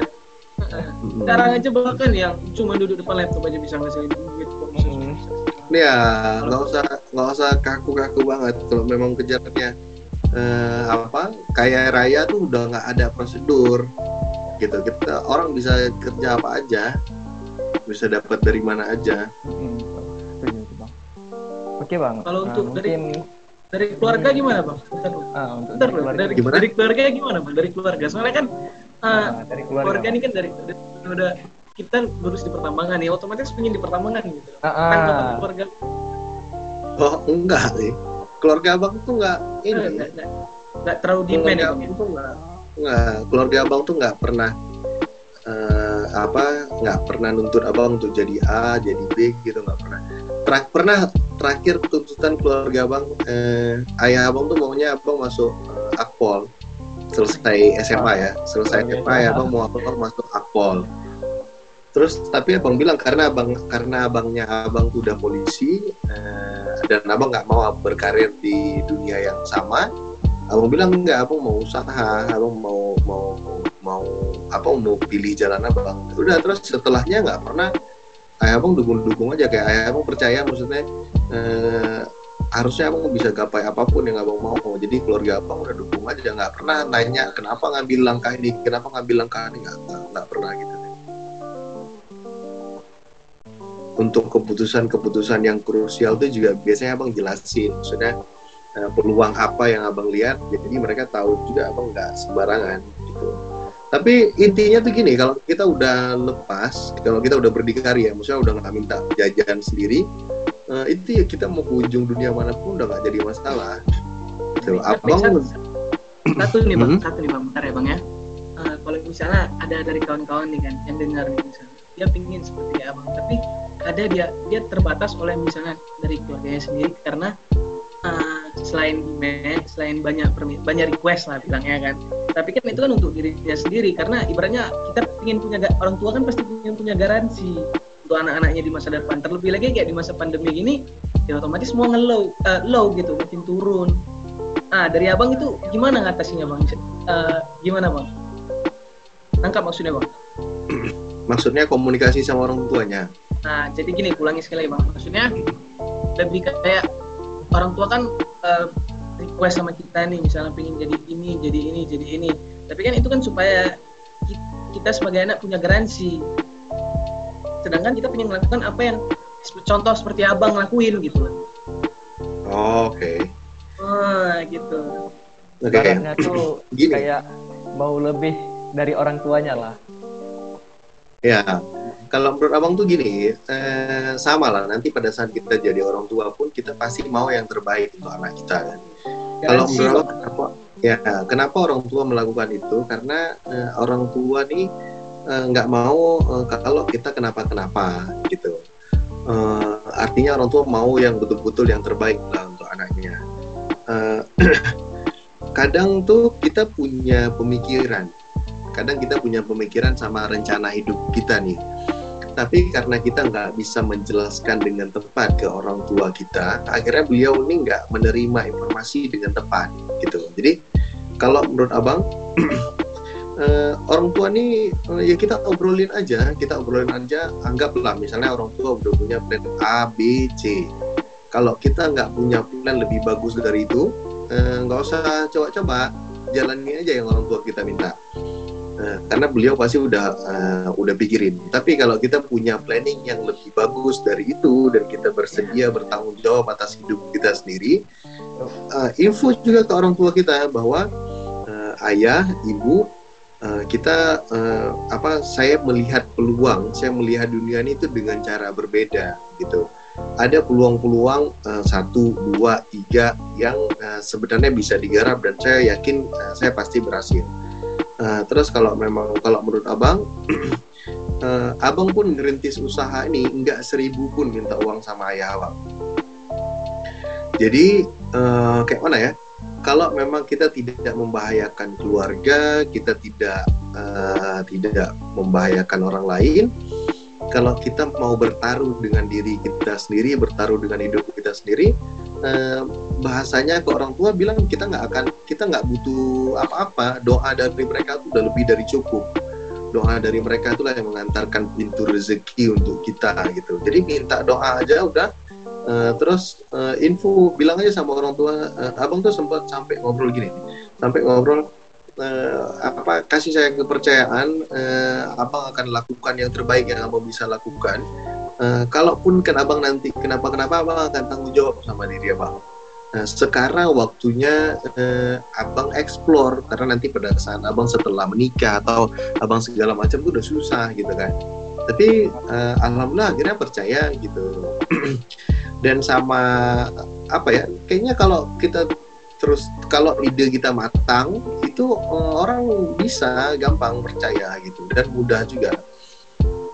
sekarang aja bahkan yang cuma duduk depan laptop aja bisa ngasilin duit kok ya nggak usah nggak usah kaku-kaku banget. Kalau memang kejarnya eh, apa kaya raya tuh udah nggak ada prosedur gitu. Kita orang bisa kerja apa aja bisa dapat dari mana aja. Hmm, setuju tuh, bang. Oke bang. Kalau Nah, untuk dari- mungkin dari keluarga gimana bang? Bentar ah, untuk Bentar dari keluarga dari, Gimana? dari keluarga gimana bang? Dari keluarga. Soalnya kan uh, Ah, dari keluarga, keluarga ini kan dari, dari udah kita lulus di pertambangan ya otomatis pengen di pertambangan gitu. Ah, kan ah. kalau keluarga oh enggak sih. Keluarga abang tuh nggak eh, ini nggak nggak- nggak terlalu demand keluarga ya bang ya? tuh keluarga abang tuh nggak pernah eh, apa nggak pernah nuntut abang untuk jadi A jadi B gitu nggak pernah. Terak- pernah terakhir tuntutan keluarga abang eh, ayah abang tuh maunya abang masuk eh, akpol. Selesai SMA ya selesai. SMA ya abang mau abang masuk akpol. Terus tapi abang bilang karena abang karena abangnya abang udah polisi eh, dan abang nggak mau berkarir di dunia yang sama abang bilang enggak abang mau usaha abang mau mau mau apa mau pilih jalan abang. Udah terus setelahnya nggak pernah ayah abang dukung dukung aja. Kayak ayah abang percaya maksudnya eh, harusnya abang bisa gapai apa pun yang abang mau. Jadi keluarga abang udah dukung aja. Nggak pernah nanya kenapa ngambil langkah ini? Kenapa ngambil langkah ini? Nggak nggak pernah gitu. Untuk keputusan-keputusan yang krusial itu juga biasanya abang jelasin. Maksudnya uh, peluang apa yang abang lihat jadi mereka tahu juga abang nggak sembarangan gitu. Tapi intinya tuh gini kalau kita udah lepas kalau kita udah berdikari ya maksudnya udah nggak minta jajan sendiri uh, itu ya kita mau ke ujung dunia mana pun udah nggak jadi masalah. So, abang satu, satu nih bang. Hmm? satu nih bang. Bentar ya bang ya. Uh, kalau misalnya ada dari kawan-kawan nih kan yang dengar nih misalnya. Dia pingin seperti abang tapi ada dia dia terbatas oleh misalnya dari keluarganya sendiri karena uh, selain email, selain banyak banyak request lah bilangnya kan. Tapi kan itu kan untuk diri dia sendiri karena ibaratnya kita ingin punya orang tua kan pasti ingin punya garansi untuk anak-anaknya di masa depan. Terlebih lagi kayak di masa pandemi ini ya otomatis semua ngelow uh, low gitu, makin turun. Ah, dari abang itu gimana ngatasinya bang? Uh, gimana bang? Tangkap maksudnya bang? Maksudnya komunikasi sama orang tuanya. Nah, jadi gini, ulangi sekali bang. Maksudnya lebih kayak orang tua kan uh, request sama kita nih misalnya pengen jadi ini jadi ini jadi ini tapi kan itu kan supaya kita sebagai anak punya garansi sedangkan kita pengen melakukan apa yang contoh seperti abang lakuin gitu oh, oke okay. oh gitu oke okay. tuh Gini. kayak mau lebih dari orang tuanya lah ya kalau menurut abang tuh gini, eh, sama lah. Nanti pada saat kita jadi orang tua pun kita pasti mau yang terbaik untuk anak kita kan. Kalau menurut abang, kenapa? Ya, kenapa orang tua melakukan itu? Karena eh, orang tua nih eh, nggak eh, mau eh, kalau kita kenapa-kenapa gitu. Eh, artinya orang tua mau yang betul-betul yang terbaik lah untuk anaknya. Eh, kadang tuh kita punya pemikiran kadang kita punya pemikiran sama rencana hidup kita nih tapi karena kita nggak bisa menjelaskan dengan tepat ke orang tua kita akhirnya beliau ini nggak menerima informasi dengan tepat gitu. Jadi kalau menurut abang uh, orang tua ini uh, ya kita obrolin aja kita obrolin aja anggaplah misalnya orang tua udah punya plan A B C. Kalau kita nggak punya plan lebih bagus dari itu eh, nggak uh, usah coba-coba jalani aja yang orang tua kita minta Eh, karena beliau pasti udah uh, udah pikirin. Tapi kalau kita punya planning yang lebih bagus dari itu dan kita bersedia bertanggung jawab atas hidup kita sendiri, uh, info juga ke orang tua kita bahwa uh, ayah, ibu, uh, kita uh, apa? Saya melihat peluang, saya melihat dunia ini itu dengan cara berbeda gitu. Ada peluang-peluang uh, satu, dua, tiga yang uh, sebenarnya bisa digarap dan saya yakin uh, saya pasti berhasil Nah, terus kalau memang kalau menurut abang, uh, abang pun ngerintis usaha ini nggak seribu pun minta uang sama ayah abang. Jadi uh, kayak mana ya? Kalau memang kita tidak membahayakan keluarga, kita tidak uh, tidak membahayakan orang lain, kalau kita mau bertaruh dengan diri kita sendiri, bertaruh dengan hidup kita sendiri, eh, bahasanya ke orang tua bilang kita nggak akan kita nggak butuh apa-apa. Doa dari mereka itu udah lebih dari cukup. Doa dari mereka itulah yang mengantarkan pintu rezeki untuk kita gitu. Jadi minta doa aja udah. Uh, terus uh, info bilang aja sama orang tua uh, abang tuh sempat sampai ngobrol gini. Sampai ngobrol uh, apa kasih saya kepercayaan uh, abang akan lakukan yang terbaik yang abang bisa lakukan uh, kalaupun kan abang nanti kenapa kenapa abang akan tanggung jawab sama diri abang Nah, sekarang waktunya uh, abang explore karena nanti pada saat abang setelah menikah atau abang segala macam itu udah susah gitu kan. Tapi uh, alhamdulillah akhirnya percaya gitu. Dan sama apa ya? Kayaknya kalau kita terus kalau ide kita matang itu orang bisa gampang percaya gitu dan mudah juga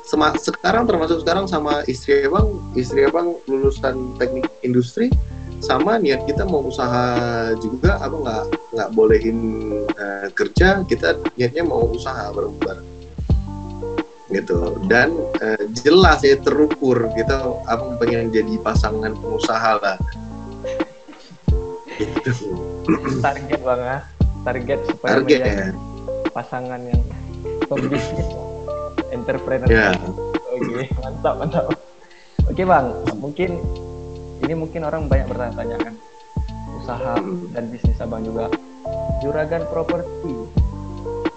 Sema, sekarang termasuk sekarang sama istri abang istri abang lulusan teknik industri sama niat kita mau usaha juga abang nggak nggak bolehin uh, kerja kita niatnya mau usaha bareng-bareng. Gitu. Dan uh, jelas ya terukur. Kita abang pengen jadi pasangan pengusaha lah. Gitu. target bang ya target supaya target ya. pasangan yang pembisnis entrepreneur. Yeah. Oke, mantap, mantap. Oke bang, mungkin ini mungkin orang banyak bertanya-tanya kan. Usaha dan bisnis abang juga. Juragan properti.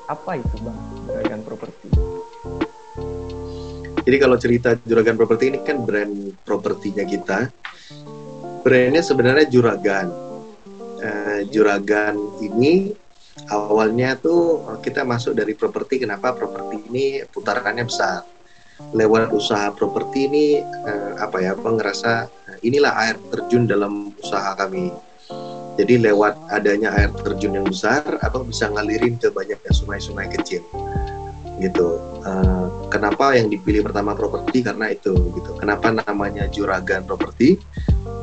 Apa itu bang juragan properti? Jadi kalau cerita juragan properti ini kan brand propertinya kita. Brandnya sebenarnya juragan. Uh, juragan ini awalnya tuh kita masuk dari properti kenapa? Properti ini putarannya besar. Lewat usaha properti ini uh, apa ya apa ngerasa inilah air terjun dalam usaha kami. Jadi lewat adanya air terjun yang besar atau bisa ngalirin ke banyaknya sungai-sungai kecil. Gitu. Uh, kenapa yang dipilih pertama properti karena itu gitu. Kenapa namanya juragan properti?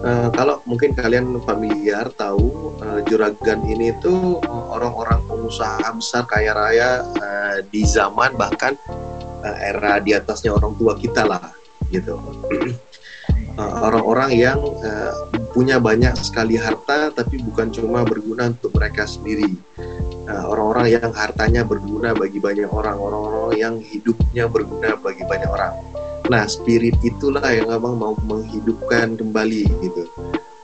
Uh, kalau mungkin kalian familiar tahu uh, juragan ini itu orang-orang pengusaha besar kaya raya uh, di zaman bahkan uh, era di atasnya orang tua kita lah gitu. orang-orang uh, yang uh, punya banyak sekali harta tapi bukan cuma berguna untuk mereka sendiri. Orang-orang uh, yang hartanya berguna bagi banyak orang orang-orang yang hidupnya berguna bagi banyak orang. Nah spirit itulah yang abang mau menghidupkan kembali gitu.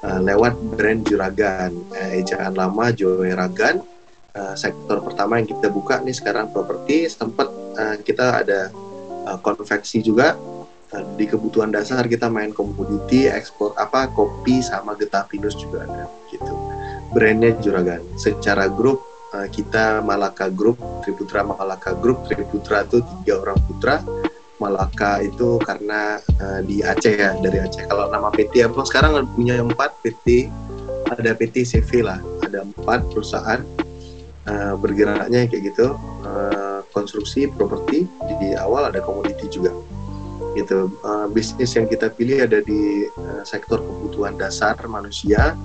Uh, lewat brand Juragan uh, ejaan lama Joeragan. Uh, sektor pertama yang kita buka nih sekarang properti sempat uh, kita ada uh, konveksi juga di kebutuhan dasar kita main komoditi ekspor apa kopi sama getah pinus juga ada gitu. Brandnya juragan. Secara grup eh, kita Malaka Group Triputra Malaka Group. Triputra itu tiga orang putra. Malaka itu karena uh, di Aceh ya dari Aceh. Kalau nama PT apa sekarang punya empat PT ada PT CV lah. Ada empat perusahaan uh, bergeraknya kayak gitu. Uh, konstruksi properti di awal ada komoditi juga gitu. Uh, bisnis yang kita pilih ada di uh, sektor kebutuhan dasar manusia.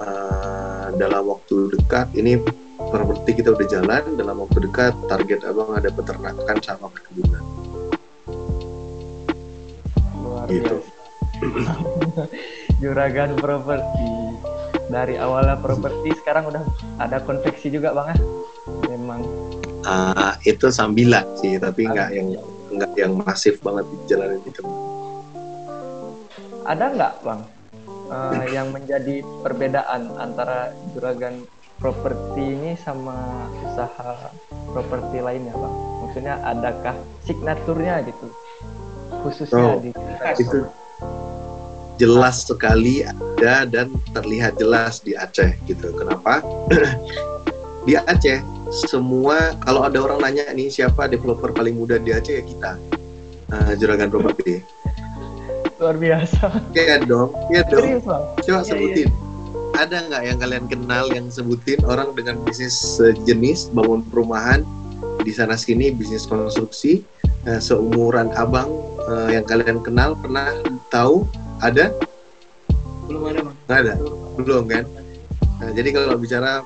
Uh, dalam waktu dekat ini properti kita udah jalan. Dalam waktu dekat target abang ada peternakan sama perkebunan. Luar gitu. juragan properti. Dari awalnya properti sekarang udah ada konveksi juga bang ya? Memang. Uh, itu sambilan sih tapi nggak yang nggak yang masif banget di jalan itu? Ada nggak bang? Uh, yang menjadi perbedaan antara juragan properti ini sama usaha properti lainnya bang? Maksudnya adakah signaturnya gitu? Khususnya oh, di itu jelas sekali ada dan terlihat jelas di Aceh gitu. Kenapa? Di Aceh semua kalau ada orang nanya nih siapa developer paling muda di Aceh ya kita. Uh, Juragan Property luar biasa. Iya dong iya dong. Serius, coba ya, sebutin. Ya. ada nggak yang kalian kenal yang sebutin orang dengan bisnis sejenis bangun perumahan di sana sini bisnis konstruksi uh, seumuran abang uh, yang kalian kenal pernah tahu ada? Belum ada nggak ada? Belum kan? Nah, jadi kalau bicara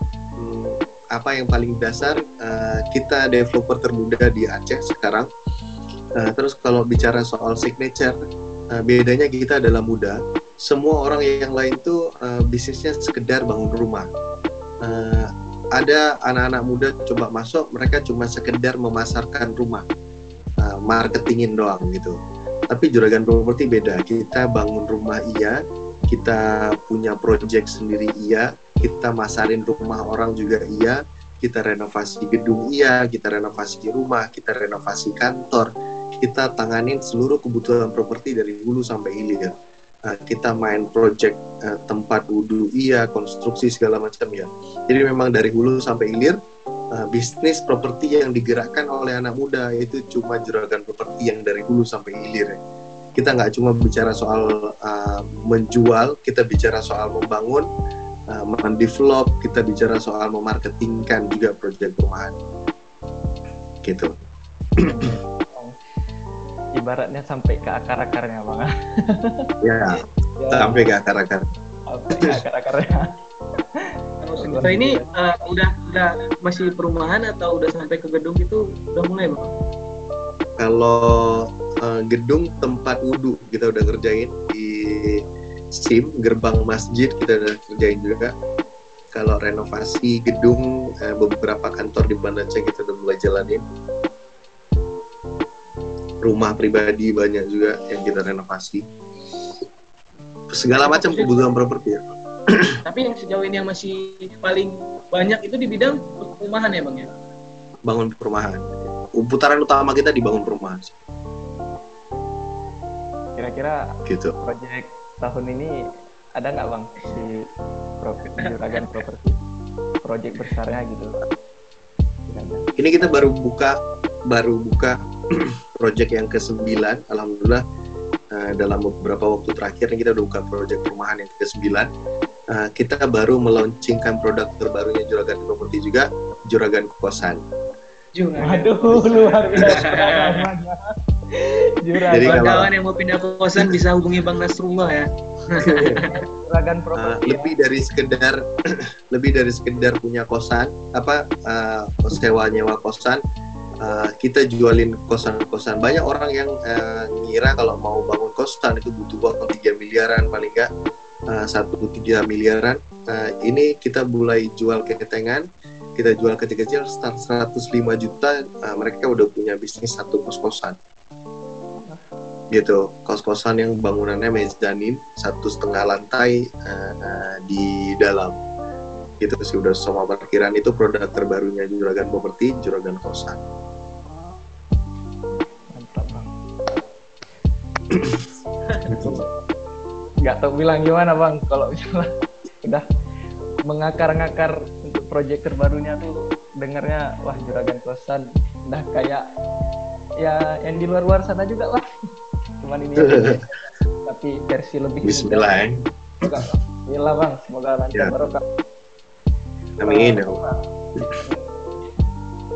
apa yang paling dasar uh, kita developer termuda di Aceh sekarang. Uh, terus kalau bicara soal signature, uh, bedanya kita adalah muda. Semua orang yang lain tuh uh, bisnisnya sekedar bangun rumah. Uh, ada anak-anak muda coba masuk, mereka cuma sekedar memasarkan rumah, uh, marketingin doang gitu. Tapi juragan properti beda. Kita bangun rumah iya, kita punya project sendiri iya, kita masarin rumah orang juga iya, kita renovasi gedung iya, kita renovasi rumah, kita renovasi kantor, kita tanganin seluruh kebutuhan properti dari hulu sampai hilir. Uh, kita main project uh, tempat wudhu iya, konstruksi segala macam ya. Jadi memang dari hulu sampai hilir uh, bisnis properti yang digerakkan oleh anak muda itu cuma juragan properti yang dari hulu sampai hilir ya. Kita nggak cuma bicara soal uh, menjual, kita bicara soal membangun, uh, mendevelop, kita bicara soal memarketingkan juga proyek perumahan. Gitu. Ibaratnya sampai ke akar-akarnya, Bang. ya, ya, sampai ke akar-akar. Sampai ke akar-akarnya. Kalau ini uh, udah udah masih perumahan atau udah sampai ke gedung itu udah mulai, Bang? Kalau uh, gedung tempat wudhu kita udah ngerjain di SIM gerbang masjid kita udah kerjain juga kalau renovasi gedung eh, beberapa kantor di Banda Aceh kita udah mulai jalanin rumah pribadi banyak juga yang kita renovasi segala macam kebutuhan properti ya. Tapi yang sejauh ini yang masih paling banyak itu di bidang perumahan ya bang ya. bangun perumahan. Putaran utama kita dibangun perumahan Kira-kira gitu. proyek tahun ini ada nggak bang profit juragan properti proyek besarnya gitu. Ini kita baru buka baru buka project yang ke-9 alhamdulillah eh, dalam beberapa waktu terakhir kita udah buka project perumahan yang ke-9 Eh, kita baru melaunchingkan produk terbarunya Juragan Properti juga Juragan Kosan Juga. Waduh, luar biasa namanya. Juragan, Jadi kalau- Kawan yang mau pindah kosan bisa hubungi Bang Nasrullah ya. juragan properti. ya. lebih dari sekedar lebih dari sekedar punya kosan apa eh, sewa nyewa kosan eh, kita jualin kosan-kosan banyak orang yang eh, ngira kalau mau bangun kosan itu butuh uang 3 miliaran paling enggak satu tiga miliaran Eh, ini kita mulai jual ketengan kita jual kecil-kecil start 105 juta eh, mereka udah punya bisnis satu kos-kosan gitu kos-kosan yang bangunannya mezanin satu setengah lantai eh, di dalam gitu sih udah semua parkiran itu produk terbarunya juragan properti juragan kosan Mantap bang. Nggak tahu bilang gimana bang kalau misalnya udah mengakar-ngakar untuk proyek terbarunya tuh dengarnya wah juragan kosan udah kayak ya yang di luar-luar sana juga lah. Cuman ini tapi versi lebih Bismillah ya. Bismillah bang, semoga lancar Ya. barokah. Amin ya Allah.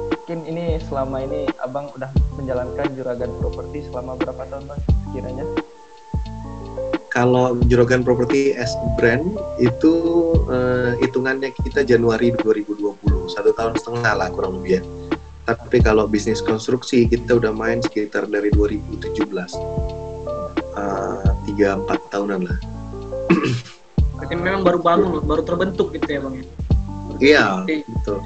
Mungkin ini selama ini abang udah menjalankan juragan properti selama berapa tahun bang kiranya? Kalau juragan properti as brand itu eh, hitungannya kita Januari 2020 satu tahun setengah lah kurang lebih ya. Tapi kalau bisnis konstruksi kita udah main sekitar dari 2017 Eh, tiga empat tahunan lah. Berarti memang baru bangun, baru terbentuk gitu ya bang ya. Iya Oke. betul.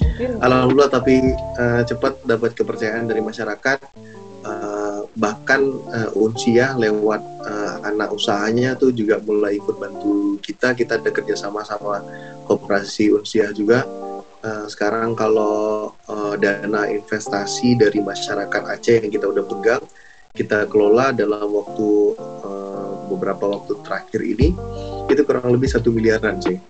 Mungkin Alhamdulillah tapi eh, cepat dapat kepercayaan dari masyarakat Eh, bahkan eh, Unsia lewat eh, anak usahanya tuh juga mulai ikut bantu kita kita ada kerjasama sama koperasi Unsia juga Eh, sekarang kalau eh, dana investasi dari masyarakat Aceh yang kita udah pegang kita kelola dalam waktu eh, beberapa waktu terakhir ini itu kurang lebih satu miliaran sih.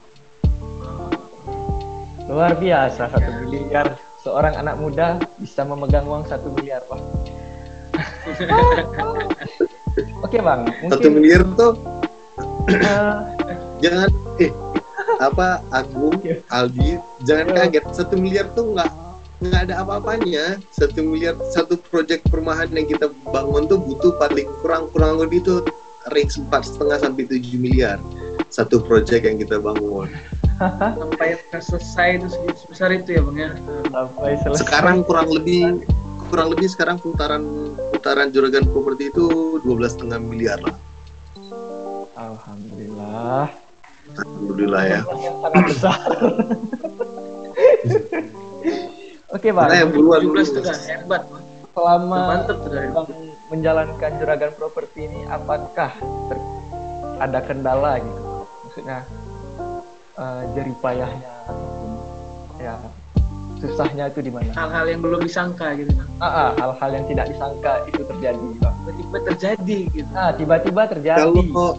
Luar biasa satu miliar. Seorang anak muda bisa memegang uang satu miliar wah. Oke bang, satu mungkin miliar tuh eh, jangan eh apa Agung. Aldi jangan kaget. Satu miliar tuh nggak nggak ada apa-apanya satu miliar satu proyek perumahan yang kita bangun tuh butuh paling kurang kurang lebih tuh range empat setengah sampai tujuh miliar satu proyek yang kita bangun Sampai selesai itu sebesar itu ya bang ya. sampai selesai. sekarang kurang lebih kurang lebih sekarang putaran putaran juragan properti itu 12 setengah miliar lah Alhamdulillah. alhamdulillah ya sangat besar. Oke bang, Makanya buruan 17 dulu. itu udah hebat. Bang. selama Mantep bang menjalankan juragan properti ini, apakah ter- ada kendala gitu? Maksudnya eh, jerih payahnya ataupun ya susahnya itu di mana? hal-hal yang belum disangka gitu. Ah, ah, hal-hal yang tidak disangka itu terjadi. Bang. Tiba-tiba terjadi gitu. Nah, tiba-tiba terjadi. kalau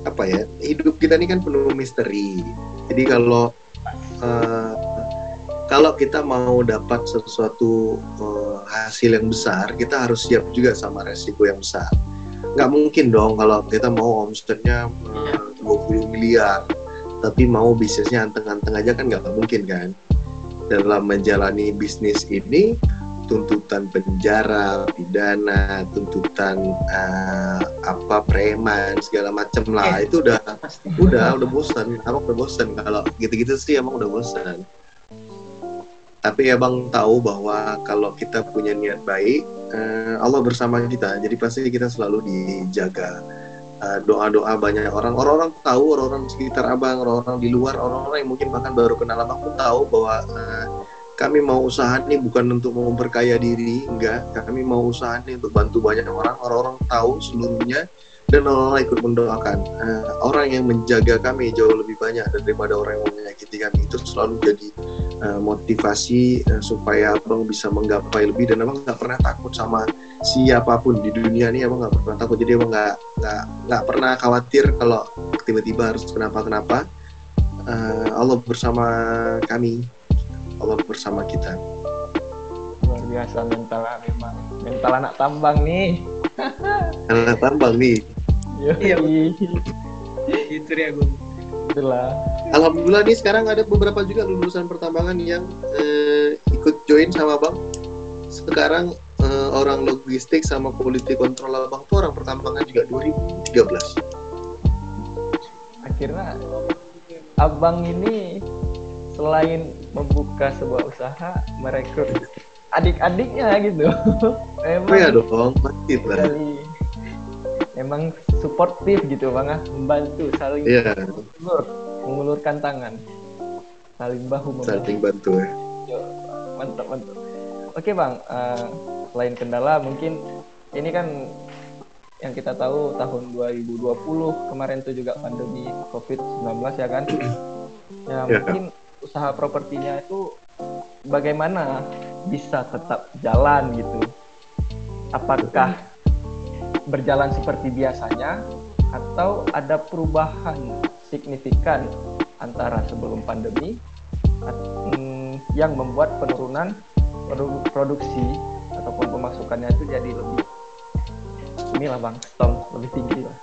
apa ya hidup kita ini kan penuh misteri jadi kalau eh, kalau kita mau dapat sesuatu eh, hasil yang besar kita harus siap juga sama resiko yang besar. Nggak mungkin dong kalau kita mau omsetnya eh, 20 miliar tapi mau bisnisnya anteng-anteng aja kan nggak mungkin kan? Dalam menjalani bisnis ini tuntutan penjara, pidana, tuntutan eh, apa preman segala macem lah. Itu udah udah udah bosan abang udah bosan kalau gitu-gitu sih emang udah bosan tapi abang tahu bahwa kalau kita punya niat baik eh, Allah bersama kita. Jadi pasti kita selalu dijaga. Eh, doa-doa banyak orang. Orang-orang tahu orang-orang sekitar abang orang-orang di luar orang-orang yang mungkin bahkan baru kenal abang pun tahu bahwa eh, kami mau usaha ini bukan untuk memperkaya diri, enggak. Kami mau usaha ini untuk bantu banyak orang, orang-orang tahu seluruhnya dan orang-orang ikut mendoakan. Uh, orang yang menjaga kami jauh lebih banyak daripada orang yang menyakiti kami. Itu selalu jadi uh, motivasi uh, supaya abang bisa menggapai lebih. Dan abang nggak pernah takut sama siapa pun di dunia ini. Abang nggak pernah takut. Jadi abang nggak nggak nggak pernah khawatir kalau tiba-tiba harus kenapa kenapa uh, Allah bersama kami. Allah bersama kita. Luar biasa mental memang mental anak tambang nih. Anak tambang nih iya. Itu ya gue itulah. Alhamdulillah nih sekarang ada beberapa juga lulusan pertambangan yang uh, ikut join sama bang. Sekarang uh, orang logistik sama quality control abang tuh orang pertambangan juga 2013 akhirnya abang ini selain membuka sebuah usaha merekrut adik-adiknya gitu. Emang oh ya dong pasti lah emang suportif gitu bang ah. Membantu saling yeah. mengulur, mengulurkan tangan. Saling bahu membantu. Saling bantu ya. Mantap mantap. Oke bang uh, selain kendala mungkin ini kan yang kita tahu tahun 2020 kemarin itu juga pandemi COVID-19 ya kan? Ya, ya. mungkin usaha propertinya itu bagaimana bisa tetap jalan gitu? Apakah berjalan seperti biasanya atau ada perubahan signifikan antara sebelum pandemi mm, yang membuat penurunan produksi ataupun pemasukannya itu jadi lebih inilah bang stong lebih tinggi lah.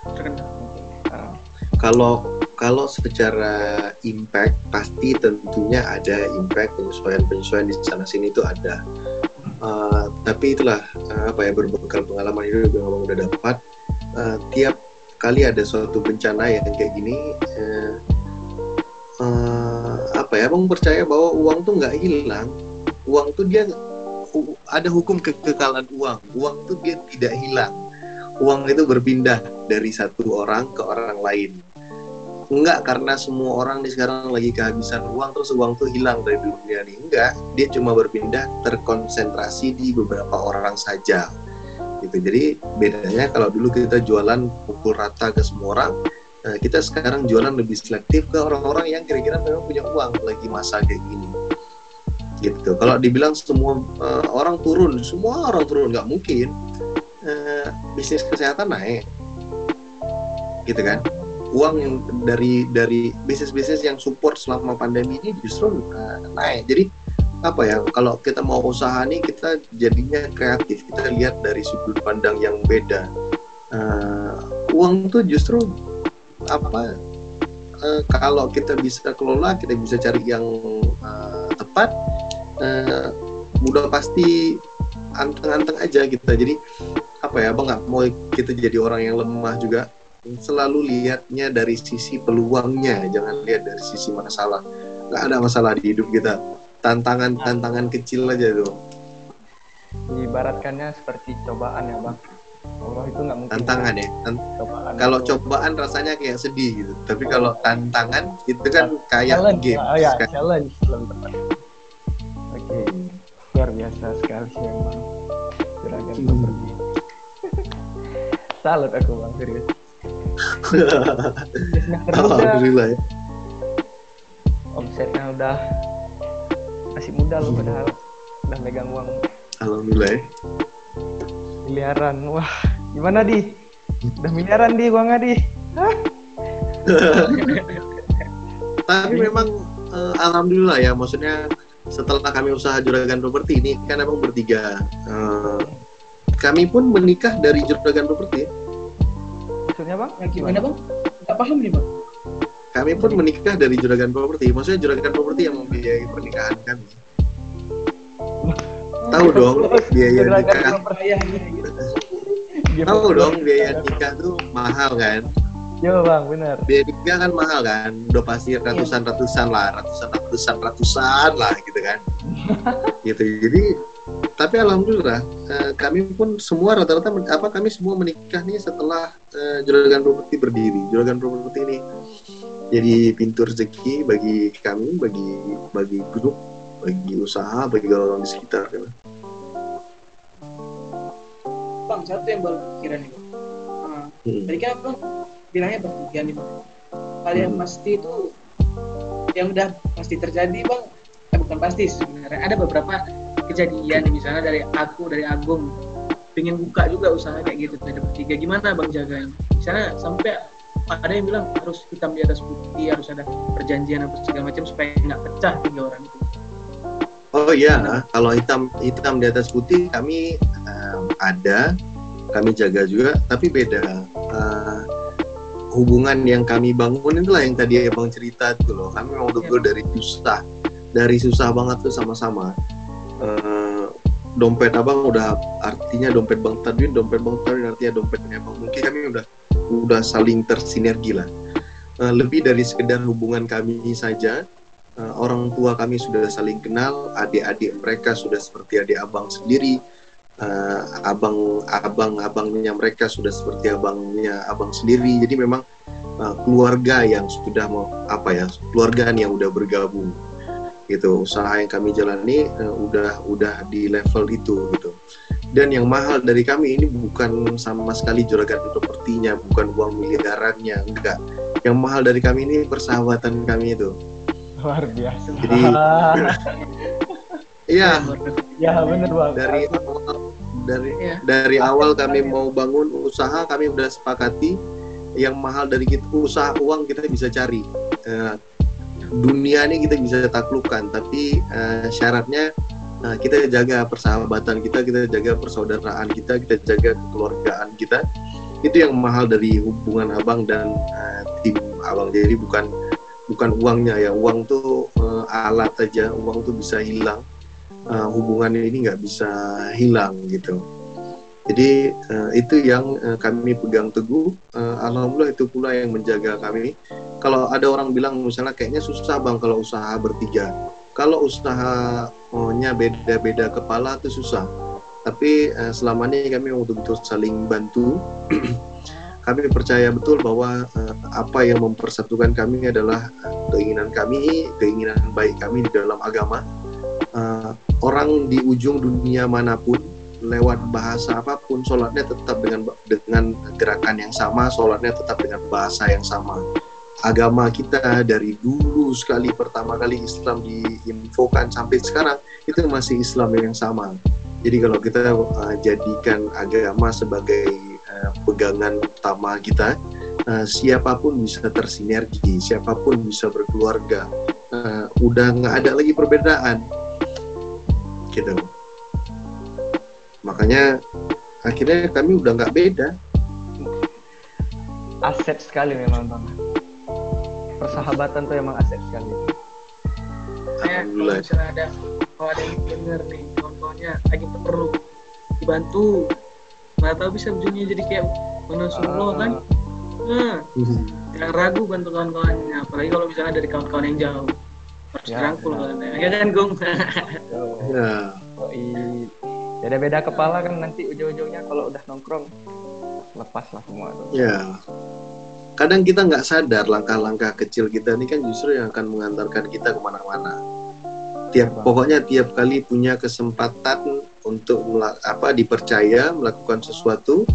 Ah. Kalau kalau secara impact pasti tentunya ada impact penyesuaian-penyesuaian di sana sini itu ada. Uh, tapi itulah uh, apa ya berbekal pengalaman itu juga ngomong udah dapat. Uh, tiap kali ada suatu bencana yang kayak gini uh, uh, apa ya abang percaya bahwa uang tuh nggak hilang. Uang tuh dia ada hukum kekekalan uang. Uang tuh dia tidak hilang. Uang itu berpindah dari satu orang ke orang lain enggak karena semua orang di sekarang lagi kehabisan uang terus uang tuh hilang dari dunia ini enggak dia cuma berpindah terkonsentrasi di beberapa orang saja. Gitu jadi bedanya kalau dulu kita jualan pukul rata ke semua orang eh, kita sekarang jualan lebih selektif ke orang-orang yang kira-kira memang punya uang lagi masa kayak gini. Gitu kalau dibilang semua uh, orang turun semua orang turun nggak mungkin uh, bisnis kesehatan naik. Gitu kan uang yang dari dari bisnis-bisnis yang support selama pandemi ini justru uh, naik. Jadi apa ya kalau kita mau usaha nih kita jadinya kreatif. Kita lihat dari sudut pandang yang beda. Uh, uang tuh justru apa uh, kalau kita bisa kelola kita bisa cari yang uh, tepat uh, udah pasti anteng-anteng aja kita jadi apa ya abang nggak mau kita jadi orang yang lemah juga selalu lihatnya dari sisi peluangnya, jangan lihat dari sisi masalah. Gak ada masalah di hidup kita. Tantangan-tantangan kecil aja tuh. Diibaratkannya seperti cobaan ya bang. Allah itu nggak mungkin. Tantangan ya. Tant cobaan kalau itu. cobaan rasanya kayak sedih gitu. Tapi oh. kalau tantangan itu kan kayak challenge. game. Oh ya, kan? challenge. Oke, okay. luar biasa sekali sih emang. Juragan hmm. seperti Salut aku bang, serius. Alhamdulillah ya. Omsetnya udah masih muda loh padahal udah megang uang. Alhamdulillah ya. Miliaran. Wah, gimana di? Udah miliaran di uangnya di. Tapi memang uh, alhamdulillah ya, maksudnya setelah kami usaha juragan properti ini kan emang bertiga. Uh, kami pun menikah dari juragan properti maksudnya bang? Ya, gimana bang? Gak paham nih bang. Kami pun menikah dari juragan properti. Maksudnya juragan properti yang membiayai pernikahan kami. Tahu dong biaya nikah. Tahu dong biaya nikah tuh mahal kan? Iya bang, benar. Biaya nikah kan mahal kan? Udah pasti ratusan ratusan lah, ratusan ratusan ratusan lah gitu kan. gitu. Jadi tapi alhamdulillah uh, kami pun semua rata-rata apa kami semua menikah nih setelah uh, juragan properti berdiri. Juragan properti ini jadi pintu rezeki bagi kami bagi bagi grup bagi usaha bagi orang di sekitar kan bang satu yang baru pikiran nih bang. Nah, Hmm. tadi kan abang bilangnya bertiga nih bang. Hal yang Hmm. pasti itu yang udah pasti terjadi bang. Eh, bukan pasti sebenarnya ada beberapa kejadian misalnya dari aku dari Agung pengen buka juga usaha kayak gitu ada bertiga gimana bang jagain misalnya sampai ada yang bilang harus hitam di atas putih harus ada perjanjian apa segala macam supaya nggak pecah tiga orang itu Oh iya, kalau hitam hitam di atas putih kami em, ada, kami jaga juga, tapi beda. Eh, hubungan yang kami bangun itulah yang tadi abang cerita itu loh. Kami memang betul dari susah, dari susah banget tuh sama-sama. Eh, dompet abang udah artinya dompet bang Tadwin, dompet bang Tadwin artinya dompetnya bang. Mungkin kami udah udah saling tersinergi lah. Eh, lebih dari sekedar hubungan kami saja, Uh, orang tua kami sudah saling kenal, adik-adik mereka sudah seperti adik abang sendiri, uh, abang abang abangnya mereka sudah seperti abangnya abang sendiri. Jadi memang uh, keluarga yang sudah mau apa ya, keluarga yang udah bergabung gitu. Usaha yang kami jalani uh, udah udah di level itu gitu. Dan yang mahal dari kami ini bukan sama sekali juragan propertinya, bukan uang miliarannya, enggak. Yang mahal dari kami ini persahabatan kami itu. luar biasa Jadi, Iya, ya bener bang dari awal dari Iya. dari awal kami mau bangun usaha kami udah sepakati yang mahal dari kita usaha uang kita bisa cari Eh, dunia ini kita bisa taklukkan tapi eh, syaratnya eh, kita jaga persahabatan kita kita jaga persaudaraan kita kita jaga kekeluargaan kita itu yang mahal dari hubungan abang dan eh, tim abang jadi bukan bukan uangnya ya uang tuh eh, alat aja uang tuh bisa hilang uh, hubungan ini nggak bisa hilang gitu. Jadi uh, itu yang uh, kami pegang teguh. Uh, Alhamdulillah itu pula yang menjaga kami. Kalau ada orang bilang misalnya kayaknya susah bang kalau usaha bertiga. Kalau usahanya beda-beda kepala itu susah. Tapi uh, selama ini kami betul-betul saling bantu. kami percaya betul bahwa uh, apa yang mempersatukan kami adalah uh, keinginan kami, keinginan baik kami di dalam agama. Uh, orang di ujung dunia mana pun lewat bahasa apa pun sholatnya tetap dengan dengan gerakan yang sama sholatnya tetap dengan bahasa yang sama agama kita dari dulu sekali pertama kali Islam diinfokan sampai sekarang itu masih Islam yang sama. Jadi kalau kita uh, jadikan agama sebagai uh, pegangan utama kita uh, siapa pun bisa tersinergi siapa pun bisa berkeluarga uh, udah nggak ada lagi perbedaan. Gitu. Makanya akhirnya kami udah nggak beda. Aset sekali memang bang persahabatan tuh emang aset sekali. Saya kalau Alhamdulillah. misalnya ada kalau ada yang denger nih kawan-kawannya lagi perlu dibantu. Nggak tahu bisa ujungnya jadi kayak Bang Nasrullah kan? Nah, jangan ragu bantu kawan-kawannya apalagi kalau misalnya dari kawan-kawan yang jauh. Harus Ya, dirangkul benar. kan ya kan Gung? Ya. Yoi. beda-beda kepala kan nanti ujung-ujungnya kalau udah nongkrong lepas lah semua tuh. Ya kadang kita nggak sadar langkah-langkah kecil kita ini kan justru yang akan mengantarkan kita ke mana-mana. Tiap pokoknya tiap kali punya kesempatan untuk apa dipercaya melakukan sesuatu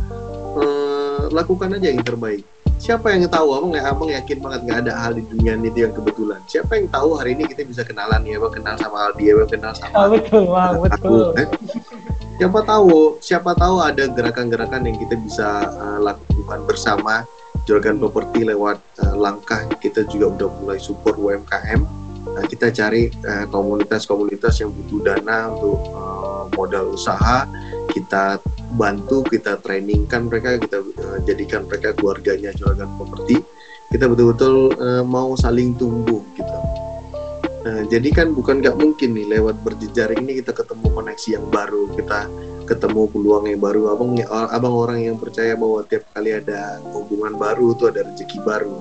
eh, lakukan aja yang terbaik. Siapa yang tahu abang nggak abang yakin banget nggak ada hal di dunia ini yang kebetulan. Siapa yang tahu hari ini kita bisa kenalan ya abang kenal sama Aldi abang kenal sama ah, betul bang aku betul. kan. siapa tahu siapa tahu ada gerakan-gerakan yang kita bisa uh, lakukan bersama Juragan Properti lewat uh, langkah. Kita juga udah mulai support UMKM Nah, kita cari uh, komunitas-komunitas yang butuh dana untuk uh, modal usaha. Kita bantu kita trainingkan mereka kita uh, jadikan mereka keluarganya Juragan Properti. Kita betul-betul uh, mau saling tumbuh gitu. Nah, jadi kan bukan nggak mungkin nih lewat berjejaring ini kita ketemu koneksi yang baru, kita ketemu peluang yang baru. Abang, abang orang yang percaya bahwa tiap kali ada hubungan baru itu ada rezeki baru.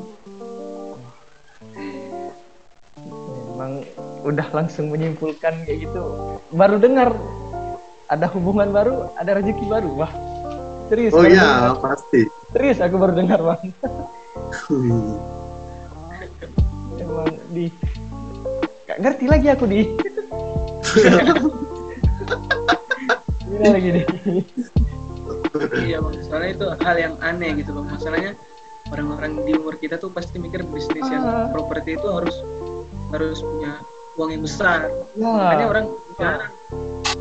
memang udah langsung menyimpulkan kayak gitu baru dengar ada hubungan baru ada rezeki baru wah serius Oh iya, dengar. pasti. serius aku baru dengar bang emang di gak ngerti lagi aku di lagi nih? iya bang soalnya itu hal yang aneh gitu bang masalahnya orang-orang di umur kita tuh pasti mikir bisnis yang Ah. properti itu harus harus punya uang yang besar Ya. makanya orang jarang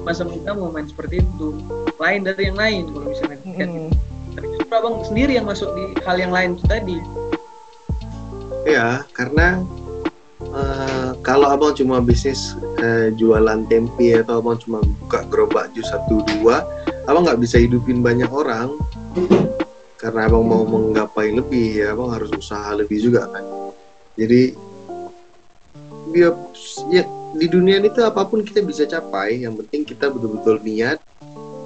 masa muda mau main seperti itu lain dari yang lain kalau misalnya lihat Mm-mm. tapi justru abang sendiri yang masuk di hal yang lain itu tadi Ya, karena eh, kalau abang cuma bisnis eh, jualan tempe atau abang cuma buka gerobak jus satu dua, abang nggak bisa hidupin banyak orang. Karena abang mau menggapai lebih, ya abang harus usaha lebih juga kan. Jadi dia ya di dunia ini tuh apa pun kita bisa capai, yang penting kita betul-betul niat.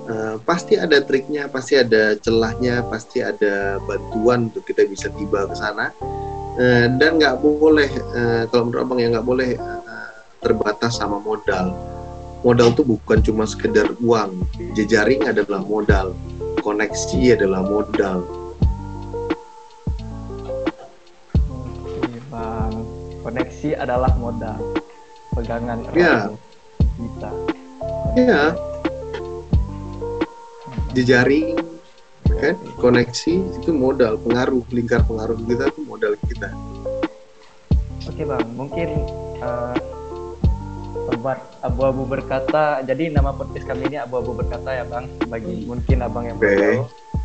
Eh, pasti ada triknya, pasti ada celahnya, pasti ada bantuan untuk kita bisa tiba ke sana. Eh, dan nggak boleh eh, kalau menurut abang ya nggak boleh eh, terbatas sama modal modal tuh bukan cuma sekedar uang jejaring adalah modal koneksi adalah modal Oke, Bang. Koneksi adalah modal. Pegangan erat Ya. kita. ya jejaring kan koneksi itu modal pengaruh lingkar pengaruh kita itu modal kita Oke bang, mungkin eh, sobat abu-abu berkata. Jadi nama podcast kami ini abu-abu berkata ya bang. Bagi mungkin abang yang belum Oke. tahu,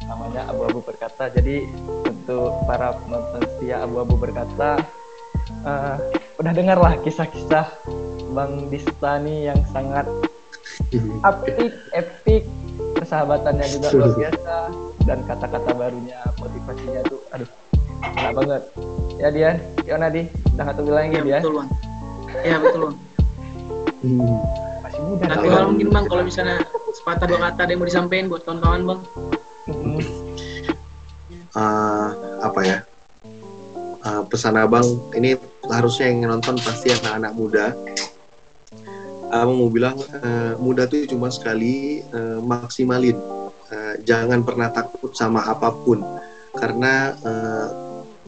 namanya abu-abu berkata. Jadi untuk para penonton setia abu-abu berkata, eh, udah dengarlah kisah-kisah bang Distani yang sangat apik, epic, persahabatannya juga luar biasa dan kata-kata barunya, motivasinya tuh, aduh, enak banget. Ya Dian, gimana di? Udah nggak tunggu lagi ya dia. betul bang ya betul bang Hmm. Masih muda. nanti kalau mungkin bang kalau misalnya sepatah dua kata ada yang mau disampaikan buat kawan-kawan bang Eh, apa ya Eh, pesan abang ini harusnya yang nonton pasti anak-anak muda abang mau bilang eh, muda tuh cuma sekali eh, maksimalin Eh, jangan pernah takut sama apa pun karena eh,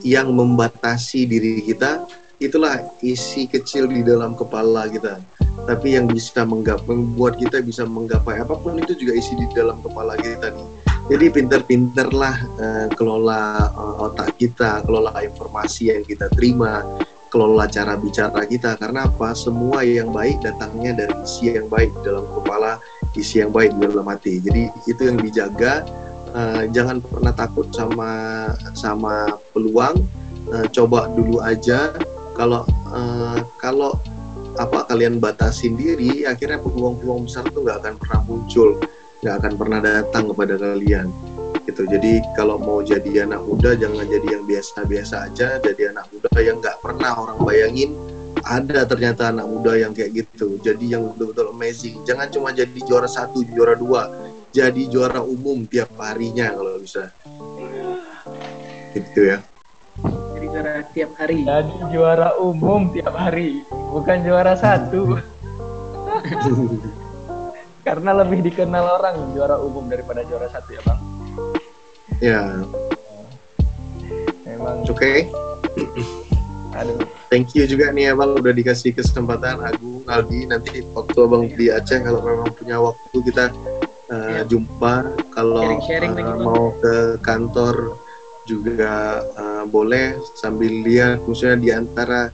yang membatasi diri kita itulah isi kecil di dalam kepala kita tapi yang bisa menggapai membuat kita bisa menggapai apa pun itu juga isi di dalam kepala kita nih jadi pinter-pinterlah eh, kelola eh, otak kita, kelola informasi yang kita terima, kelola cara bicara kita. Karena apa? Semua yang baik datangnya dari isi yang baik dalam kepala, isi yang baik dalam hati. Jadi itu yang dijaga. Eh, jangan pernah takut sama sama peluang. Eh, coba dulu aja. Kalau eh, kalau apa kalian batasin diri, akhirnya peluang-peluang besar itu nggak akan pernah muncul nggak akan pernah datang kepada kalian gitu. Jadi kalau mau jadi anak muda jangan jadi yang biasa-biasa aja. Jadi anak muda yang nggak pernah orang bayangin ada ternyata anak muda yang kayak gitu. Jadi yang betul-betul amazing. Jangan cuma jadi juara satu juara dua jadi juara umum tiap harinya kalau bisa. Gitu ya. Jadi juara tiap hari. Jadi juara umum tiap hari, bukan juara satu. Karena lebih dikenal orang juara umum daripada juara satu ya bang. ya. Memang, oke. Aduh, thank you juga nih abang udah dikasih kesempatan. Agung Aldi nanti waktu abang di Aceh kalau memang punya waktu kita uh, Iya. jumpa kalau Sharing-sharing uh, lagi, Bang. mau ke kantor juga uh, boleh sambil lihat khususnya di antara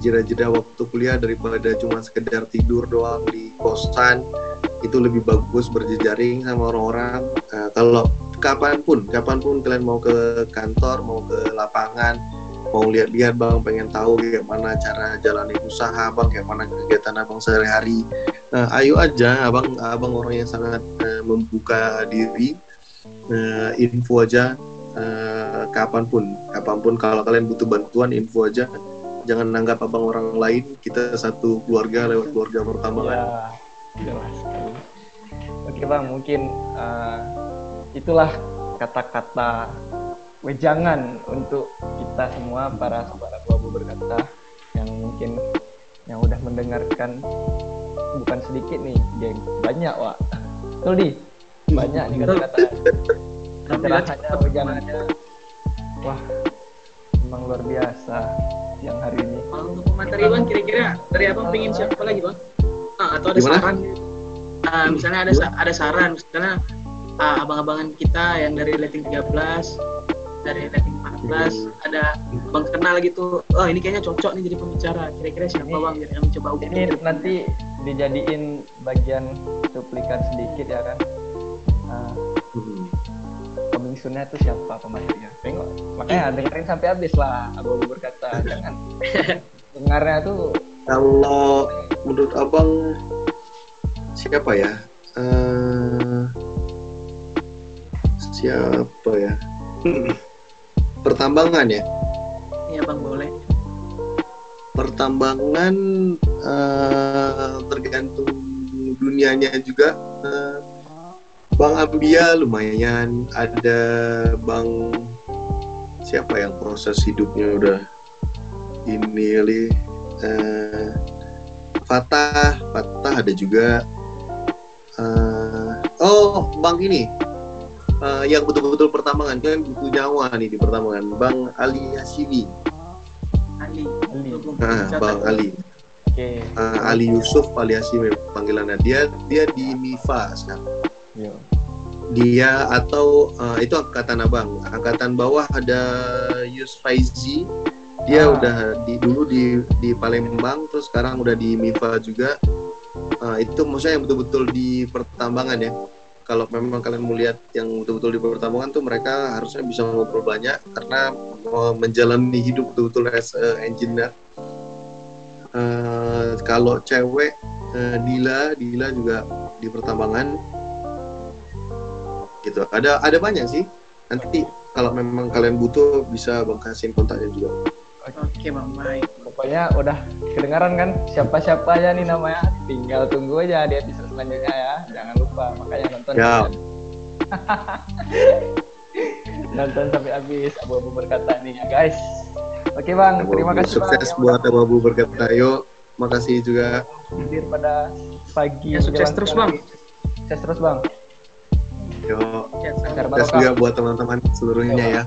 jeda-jeda waktu kuliah daripada cuma sekedar tidur doang di kosan itu lebih bagus berjejaring sama orang-orang Uh, kalau kapan pun kapan pun kalian mau ke kantor mau ke lapangan mau lihat-lihat bang pengen tahu kayak mana cara jalanin usaha bang kayak mana kegiatan abang sehari-hari. Nah, ayo aja abang abang orang yang sangat eh, membuka diri. Eh, info aja eh, kapan pun. Kapan pun kalau kalian butuh bantuan info aja. Jangan nanggap abang orang lain kita satu keluarga lewat keluarga pertama kan. ya jelas sekali. Oke bang, mungkin eh, itulah kata-kata wejangan untuk kita semua para sobat abu-abu berkata yang mungkin yang udah mendengarkan bukan sedikit nih, geng banyak wak. Betul di banyak nih kata-kata cepet. wejangannya. Wah, memang luar biasa yang hari ini. Kalau untuk materi bang kira-kira dari abang pengen siapa lagi bang Ah, atau ada Gimana? saran Ah, misalnya ada ada saran misalnya ah, abang-abangan kita yang dari rating 13 dari rating 14 Hmm. ada bang kenal gitu oh ini kayaknya cocok nih jadi pembicara kira-kira siapa Ini- bang biar kami coba ini depan. nanti dijadiin bagian cuplikan sedikit ya kan nah, Hmm. coming soon-nya itu siapa pembantunya tengok makanya dengerin sampai habis lah abu berkata jangan dengarnya tuh Kalau menurut abang siapa ya? Eh, siapa ya? Pertambangan ya. iya bang boleh Pertambangan eh, tergantung dunianya juga. Eh, Bang Ambia lumayan. Ada Bang siapa yang proses hidupnya udah ini kali. Eh, Fatah, Fatah ada juga. Eh, oh, Bang ini. Eh, yang betul-betul pertambangan kan butuh nyawa nih di pertambangan. Bang Ali Hashimi. Ali Ali. Nah. Bang Ali. oke Eh, Ali Yusuf Ali Hashimi panggilannya. Dia dia di MIFA sekarang. yuk Dia atau eh, itu angkatan abang. Angkatan bawah ada Yus Faizi. Dia Ah. udah di dulu di di Palembang, terus sekarang udah di MIFA juga. Eh, itu maksudnya yang betul-betul di pertambangan ya. Kalau memang kalian mau lihat yang betul-betul di pertambangan tuh mereka harusnya bisa ngobrol banyak karena eh, menjalani hidup betul-betul as a engineer. Eh, kalau cewek eh, Dila, Dila juga di pertambangan gitu. Ada ada banyak sih. Nanti kalau memang kalian butuh bisa bang kasihin kontaknya juga. Oke bang baik pokoknya udah kedengaran kan? Siapa-siapa aja nih namanya? Tinggal tunggu aja di episode selanjutnya ya. Jangan lupa makanya nonton Ya. nonton sampai habis abu-abu berkata nih ya guys. Oke bang. Terima kasih Sukses bang buat Abu Abu berkata. Yuk, makasih juga. hadir pada pagi Ya, sukses terus. Bang. sukses terus bang. Yuk, Ya, sukses juga buat teman-teman seluruhnya ya.